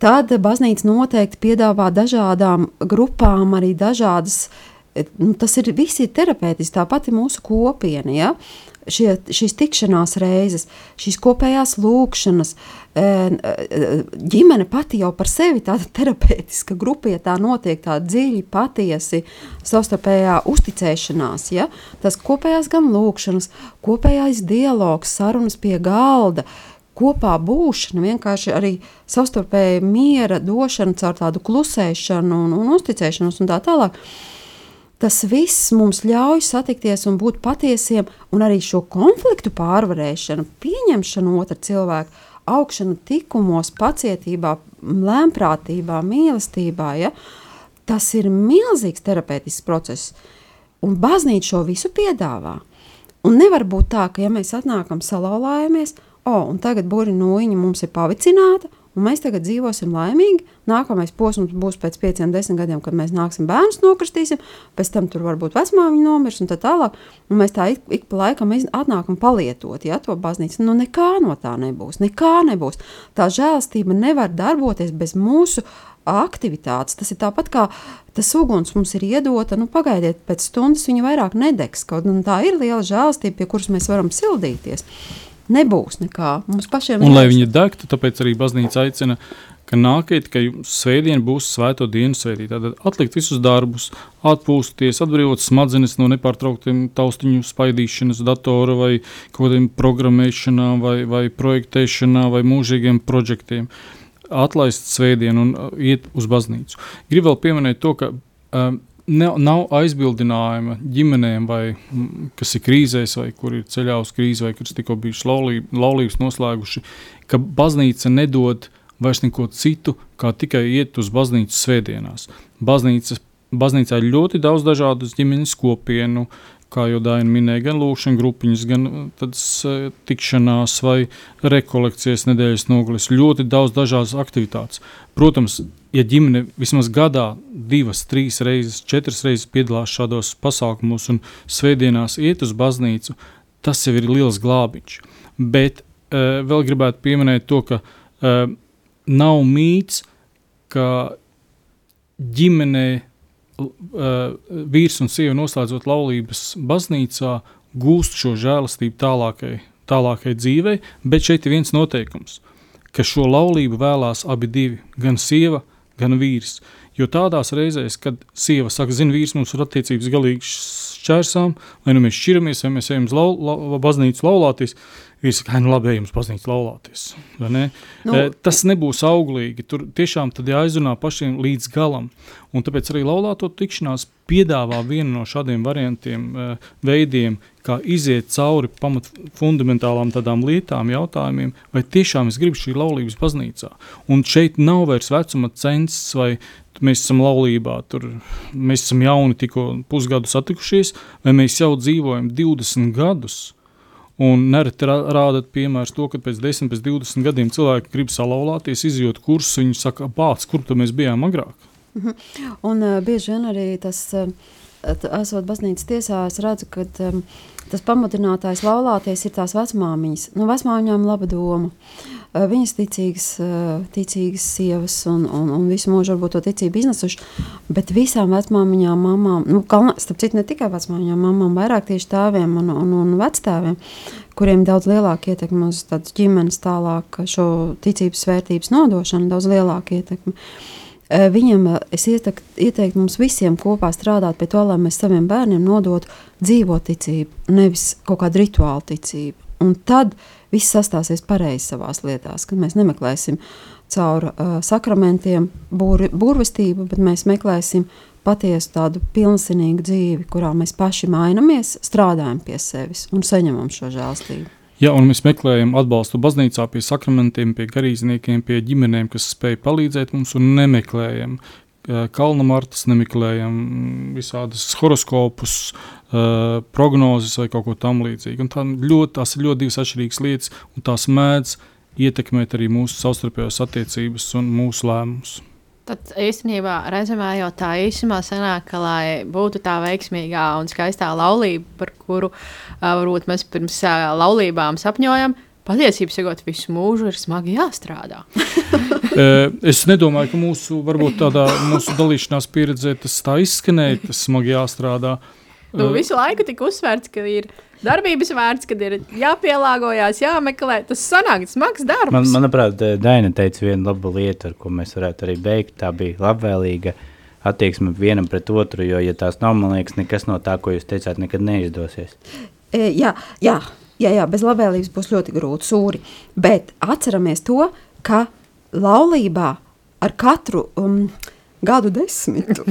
S4: Tad baznīca noteikti piedāvā dažādām grupām arī dažādas, nu, tas ir visi terapeitiski, tā pati mūsu kopiena, ja, šie, šīs tikšanās reizes, šīs kopējās lūkšanas, e, e, ģimene pati jau par sevi tāda terapeitiska grupa, ja tā notiek tā dziļi, patiesi savstarpējā uzticēšanās, ja? tas kopējās gan lūkšanas, kopējais dialogs, sarunas pie galda, kopā būšana, vienkārši arī savstarpēja miera došana caur tādu klusēšanu un, un uzticēšanos un tā tālāk. Tas viss mums ļauj satikties un būt patiesiem, un arī šo konfliktu pārvarēšanu, pieņemšanu otra cilvēka, augšanu tikumos, pacietībā, lēmprātībā, mīlestībā. Ja? Tas ir milzīgs terapeitisks process, un baznīca šo visu piedāvā. Un nevar būt tā, ka ja mēs atnākam salauzājamies, o, un tagad burbuļsūniņa mums ir pavicināta, un mēs tagad dzīvosim laimīgi. Nākamais posms būs pēc pieciem, desmit gadiem, kad mēs nāksim bērnus nokristīsim, pēc tam tur varbūt vecmāmiņa nomirs un tā tālāk. Un mēs tā ik, ik pa laikam atnākam palietot ja, to baznīcu. Nu, nekā no tā nebūs. Nekā nebūs. Tā žēlastība nevar darboties bez mūsu aktivitātes. Tas ir tāpat kā tas uguns mums ir iedota. Nu, pagaidiet, pēc stundas viņa vairāk nedegs. Kaut, nu, tā ir liela žēlastība, pie kuras mēs varam sildīties nebūs nekā. Mums pašiem
S3: un, lai viņi degtu, tāpēc arī baznīca aicina, ka nākiet, ka svētdien būs svēto dienu svētī. Tad atlikt visus darbus, atpūsties, atbrīvot smadzenes no nepārtrauktiem taustiņu spaidīšanas, datora vai kādiem programmēšanām vai, vai projektēšanā vai mūžīgiem projektiem. Atlaist svētdienu un uh, iet uz baznīcu. Gribu vēl pieminēt to, ka um, nav, nav aizbildinājuma ģimenēm, vai, kas ir krīzēs, vai kur ir ceļā uz krīzi, vai kas tikko bijuši laulība, laulības noslēguši, ka baznīca nedod vairs neko citu, kā tikai iet uz baznīcu svētdienās. Baznīcas, baznīcā ir ļoti daudz dažādu ģimenes kopienu, kā jau Dāna minēja, gan lūkšanas grupiņas, gan uh, tādas uh, tikšanās vai rekolekcijas nedēļas nogalis. Ļoti daudz dažādas aktivitātes. Protams, ja ģimene vismaz gadā divas, trīs reizes, četras reizes piedalās šādos pasākumos un svētdienās iet uz baznīcu, tas jau ir liels glābiņš. Bet uh, vēl gribētu pieminēt to, ka uh, nav mīts, ka ģimenei vīrs un sieva noslēdzot laulības baznīcā, gūst šo žēlastību tālākai, tālākai dzīvei, bet šeit ir viens noteikums, ka šo laulību vēlās abi divi, gan sieva, gan vīrs. Jo tādās reizēs, kad sieva saka, zina, vīrs mums ir attiecības galīgi šķērsām, vai nu mēs šķiramies, vai mēs ejam uz lau, lau, baznīcu laulāties, Viņš saka, nu labi, jums pazīst laulāties. Ne? Nu, e, tas nebūs auglīgi. Tur tiešām jāizrunā pašiem līdz galam. Un tāpēc arī laulāto tikšanās piedāvā vienu no šādiem variantiem, e, veidiem, kā iziet cauri pamat fundamentālām tādām lietām, jautājumiem, vai tiešām es gribu šī laulības baznīcā. Un šeit nav vairs vecuma census vai mēs esam laulībā, tur mēs esam jauni, tikko pusgadu satikušies, vai mēs jau dzīvojam 20 gadus Un nereti rādat piemērs to, ka pēc 10, pēc 20 gadiem cilvēki grib salauzties, izjūt kursus, viņi saka, pats, kur mēs bijām agrāk.
S4: Mhm. Un uh, bieži vien arī tas, uh, esot baznīcas tiesā, es redzu, ka um, tas pamudinātājs laulāties ir tās vecmāmiņas. Nu, vecmāmiņām laba doma. uh, viņas ticīgas, ticīgas sievas un, un, un visu mūžu varbūt to ticību iznesuši, bet visām vecmāmiņām, mamām, nu, galvenā, starp citu ne tikai vecmāmiņām, mamām, vairāk tieši tēviem un, un, un vectēviem, kuriem daudz lielāka ietekme uz ģimenes tālāk šo ticības vērtības nodošanu, daudz lielāka ietekme. Viņam es ieteiktu, ieteiktu mums visiem kopā strādāt pie tā, lai mēs saviem bērniem nodotu dzīvo ticību, nevis kaut kādu rituālu ticību. Un tad viss sastāsies pareizi savā lietās, kad mēs nemeklēsim caur uh, sakramentiem būr, burvestību, bet mēs meklēsim patiesu tādu pilnīgu dzīvi, kurā mēs paši mainamies, strādājam pie sevis un saņemam šo žēlstību.
S3: Jā, un mēs meklējam atbalstu baznīcā, pie sakramentiem, pie garīdzniekiem, pie ģimenēm, kas spēj palīdzēt mums, un nemeklējam kalnu martas, nemeklējam visādus horoskopus, uh, prognozes vai kaut ko tamlīdzīgu. Tā ļoti, tās ir ļoti divas atšķirīgas lietas, un tās mēdz ietekmēt arī mūsu savstarpējās attiecības un mūsu lēmumus.
S2: Tad īstenībā reizēm jau tā īsumā sanāk, ka, lai būtu tā veiksmīgā un skaistā laulība, par kuru uh, varbūt mēs pirms uh, laulībām sapņojam, patiesībā sakot, visu mūžu ir smagi jāstrādā. *laughs* *laughs*
S3: es nedomāju, ka mūsu, tādā, mūsu dalīšanās pieredzē tas tā izskanēja, tas smagi jāstrādā.
S2: Nu, visu laiku tika uzsvērts, ka ir darbības vērts, kad ir jāpielāgojas, jāmeklē. Tas sanāk, smags darbs.
S1: Man, manuprāt, Daina teica vienu labu lietu, ar ko mēs varētu arī beigt. Tā bija labvēlīga attieksme vienam pret otru, jo, ja tās nav, man liekas, nekas no tā, ko jūs teicāt, nekad neizdosies.
S4: E, jā, jā, jā, jā, bez labvēlības būs ļoti grūti sūri. Bet atceramies to, ka laulībā ar katru um, gadu desmitu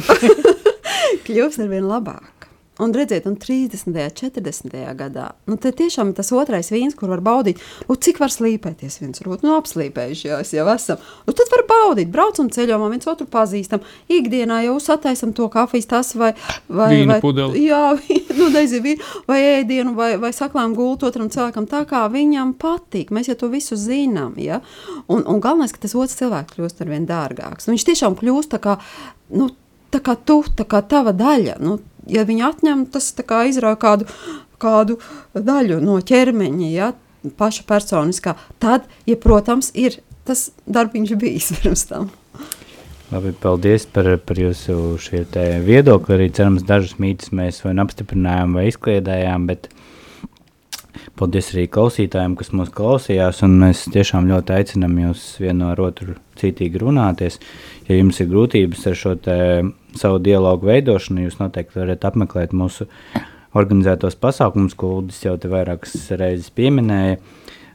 S4: *laughs* kļūst ar vien labāk. Un redziet, un 30. un 40. gadā, nu, tas tiešām tas otrais vīns, kur var baudīt, nu, cik var slīpēties viens otru, nu, apslīpējušies jau esam. Nu, tad var baudīt, braucam ceļojumā, viens otru pazīstam. Ikdienā jau sataisam to kafijas tas vai, vai,
S3: Vīna
S4: vai
S3: pudeli.
S4: jā, *laughs* nu, nezinu, vai ēdienu, vai, vai saklām gultu otram cilvēkam tā, kā viņam patīk. Mēs jau to visu zinām, ja? Un, un galvenais, ka tas otrs cilvēks kļūst ar vien dārgāks. Un viņš tiešām kļūst tā kā, nu, tā kā tu, tā kā tava daļa. Nu, ja viņi atņem, tas izrāda kādu, kādu daļu no ķermeņa, ja, paša personiskā. Tad, ja, protams, ir tas darbiņš bijis *laughs* pirms tam.
S1: Labi, paldies par, par jūsu viedokli. Arī cerams, dažus mītus mēs vai nu apstiprinājām, vai izkliedējām. Bet paldies arī klausītājiem, kas mūs klausījās. Mēs tiešām ļoti aicinām jūs vienu ar otru cītīgi runāties. Ja jums ir grūtības ar šo savu dialogu veidošanu, jūs noteikti varat apmeklēt mūsu organizētos pasākumus, ko Udis jau te vairākas reizes pieminēja.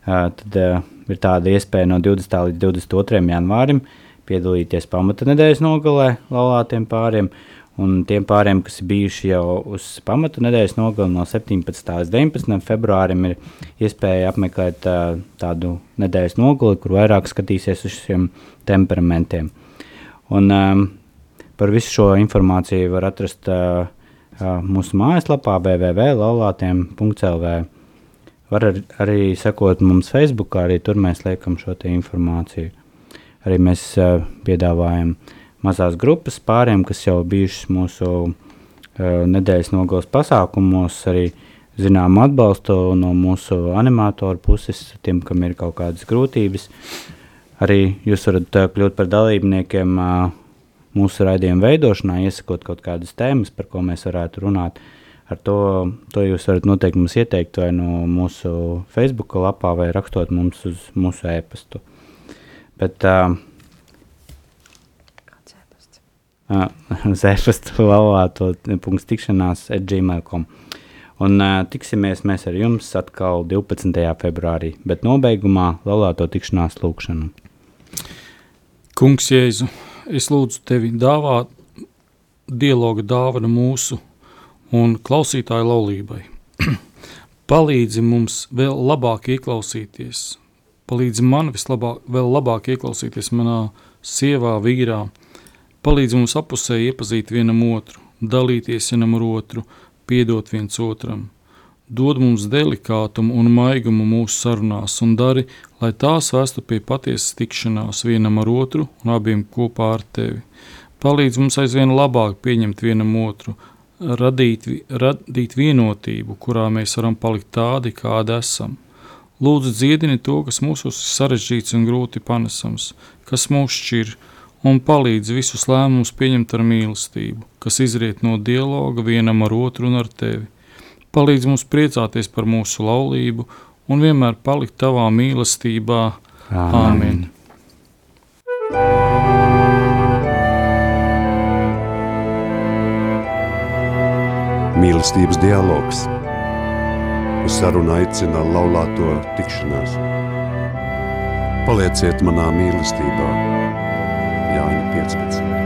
S1: Tad ir tāda iespēja no 20. līdz 22. janvārim piedalīties pamata nedēļas nogalē laulātiem pāriem. Un tiem pāriem, kas ir bijuši jau uz pamata nedēļas nogali no 17. līdz 19. februārim, ir iespēja apmeklēt tādu nedēļas nogali, kur vairāk skatīsies uz šiem temperamentiem. Un, um, Par visu šo informāciju var atrast uh, mūsu mājaslapā www.laulātiem.lv. Var ar, arī sekot mums Facebook, arī tur mēs liekam šo informāciju. Arī mēs uh, piedāvājam mazās grupas pāriem, kas jau bijušas mūsu uh, nedēļas nogales pasākumos, arī zinām atbalstu no mūsu animatoru puses, tiem, kam ir kaut kādas grūtības. Arī jūs varat uh, kļūt par dalībniekiem uh, mūsu raidījuma veidošanā, iesakot kaut kādas tēmas, par ko mēs varētu runāt. Ar to, to jūs varat noteikti mums ieteikt vai no mūsu Facebook lapā, vai rakstot mums uz mūsu e-pastu. Bet, uh, *laughs* uh, uz e-pastu laulāto punkts tikšanās at gmail.com. Un uh, tiksimies mēs ar jums atkal 12. februārī, bet nobeigumā laulāto tikšanās lūkšanu.
S3: Kungs Jēzu! Es lūdzu tevi dāvāt dialogu dāvanu mūsu un klausītāju laulībai. *clears throat* palīdzi mums vēl labāk ieklausīties, palīdzi man vislabāk, vēl labāk ieklausīties manā sievā, vīrā, palīdzi mums apusēji iepazīt vienam otru, dalīties vienam ar otru, piedot viens otram. Dod mums delikātumu un maigumu mūsu sarunās un dari, lai tās vestu pie patiesas tikšanās vienam ar otru un abiem kopā ar tevi. Palīdz mums aizvien labāk pieņemt vienam otru, radīt, radīt vienotību, kurā mēs varam palikt tādi, kādi esam. Lūdzu, dziedini to, kas mūsos ir sarežģīts un grūti panesams, kas mūs šķir, un palīdz visus lēmumus pieņemt ar mīlestību, kas izriet no dialoga vienam ar otru un ar tevi. Palīdz mums priecāties par mūsu laulību un vienmēr palikt tavā mīlestībā. Āmen!
S6: Mīlestības dialogs. Uz sarunu aicina laulāto tikšanās. Palieciet manā mīlestībā, Jāņa 15.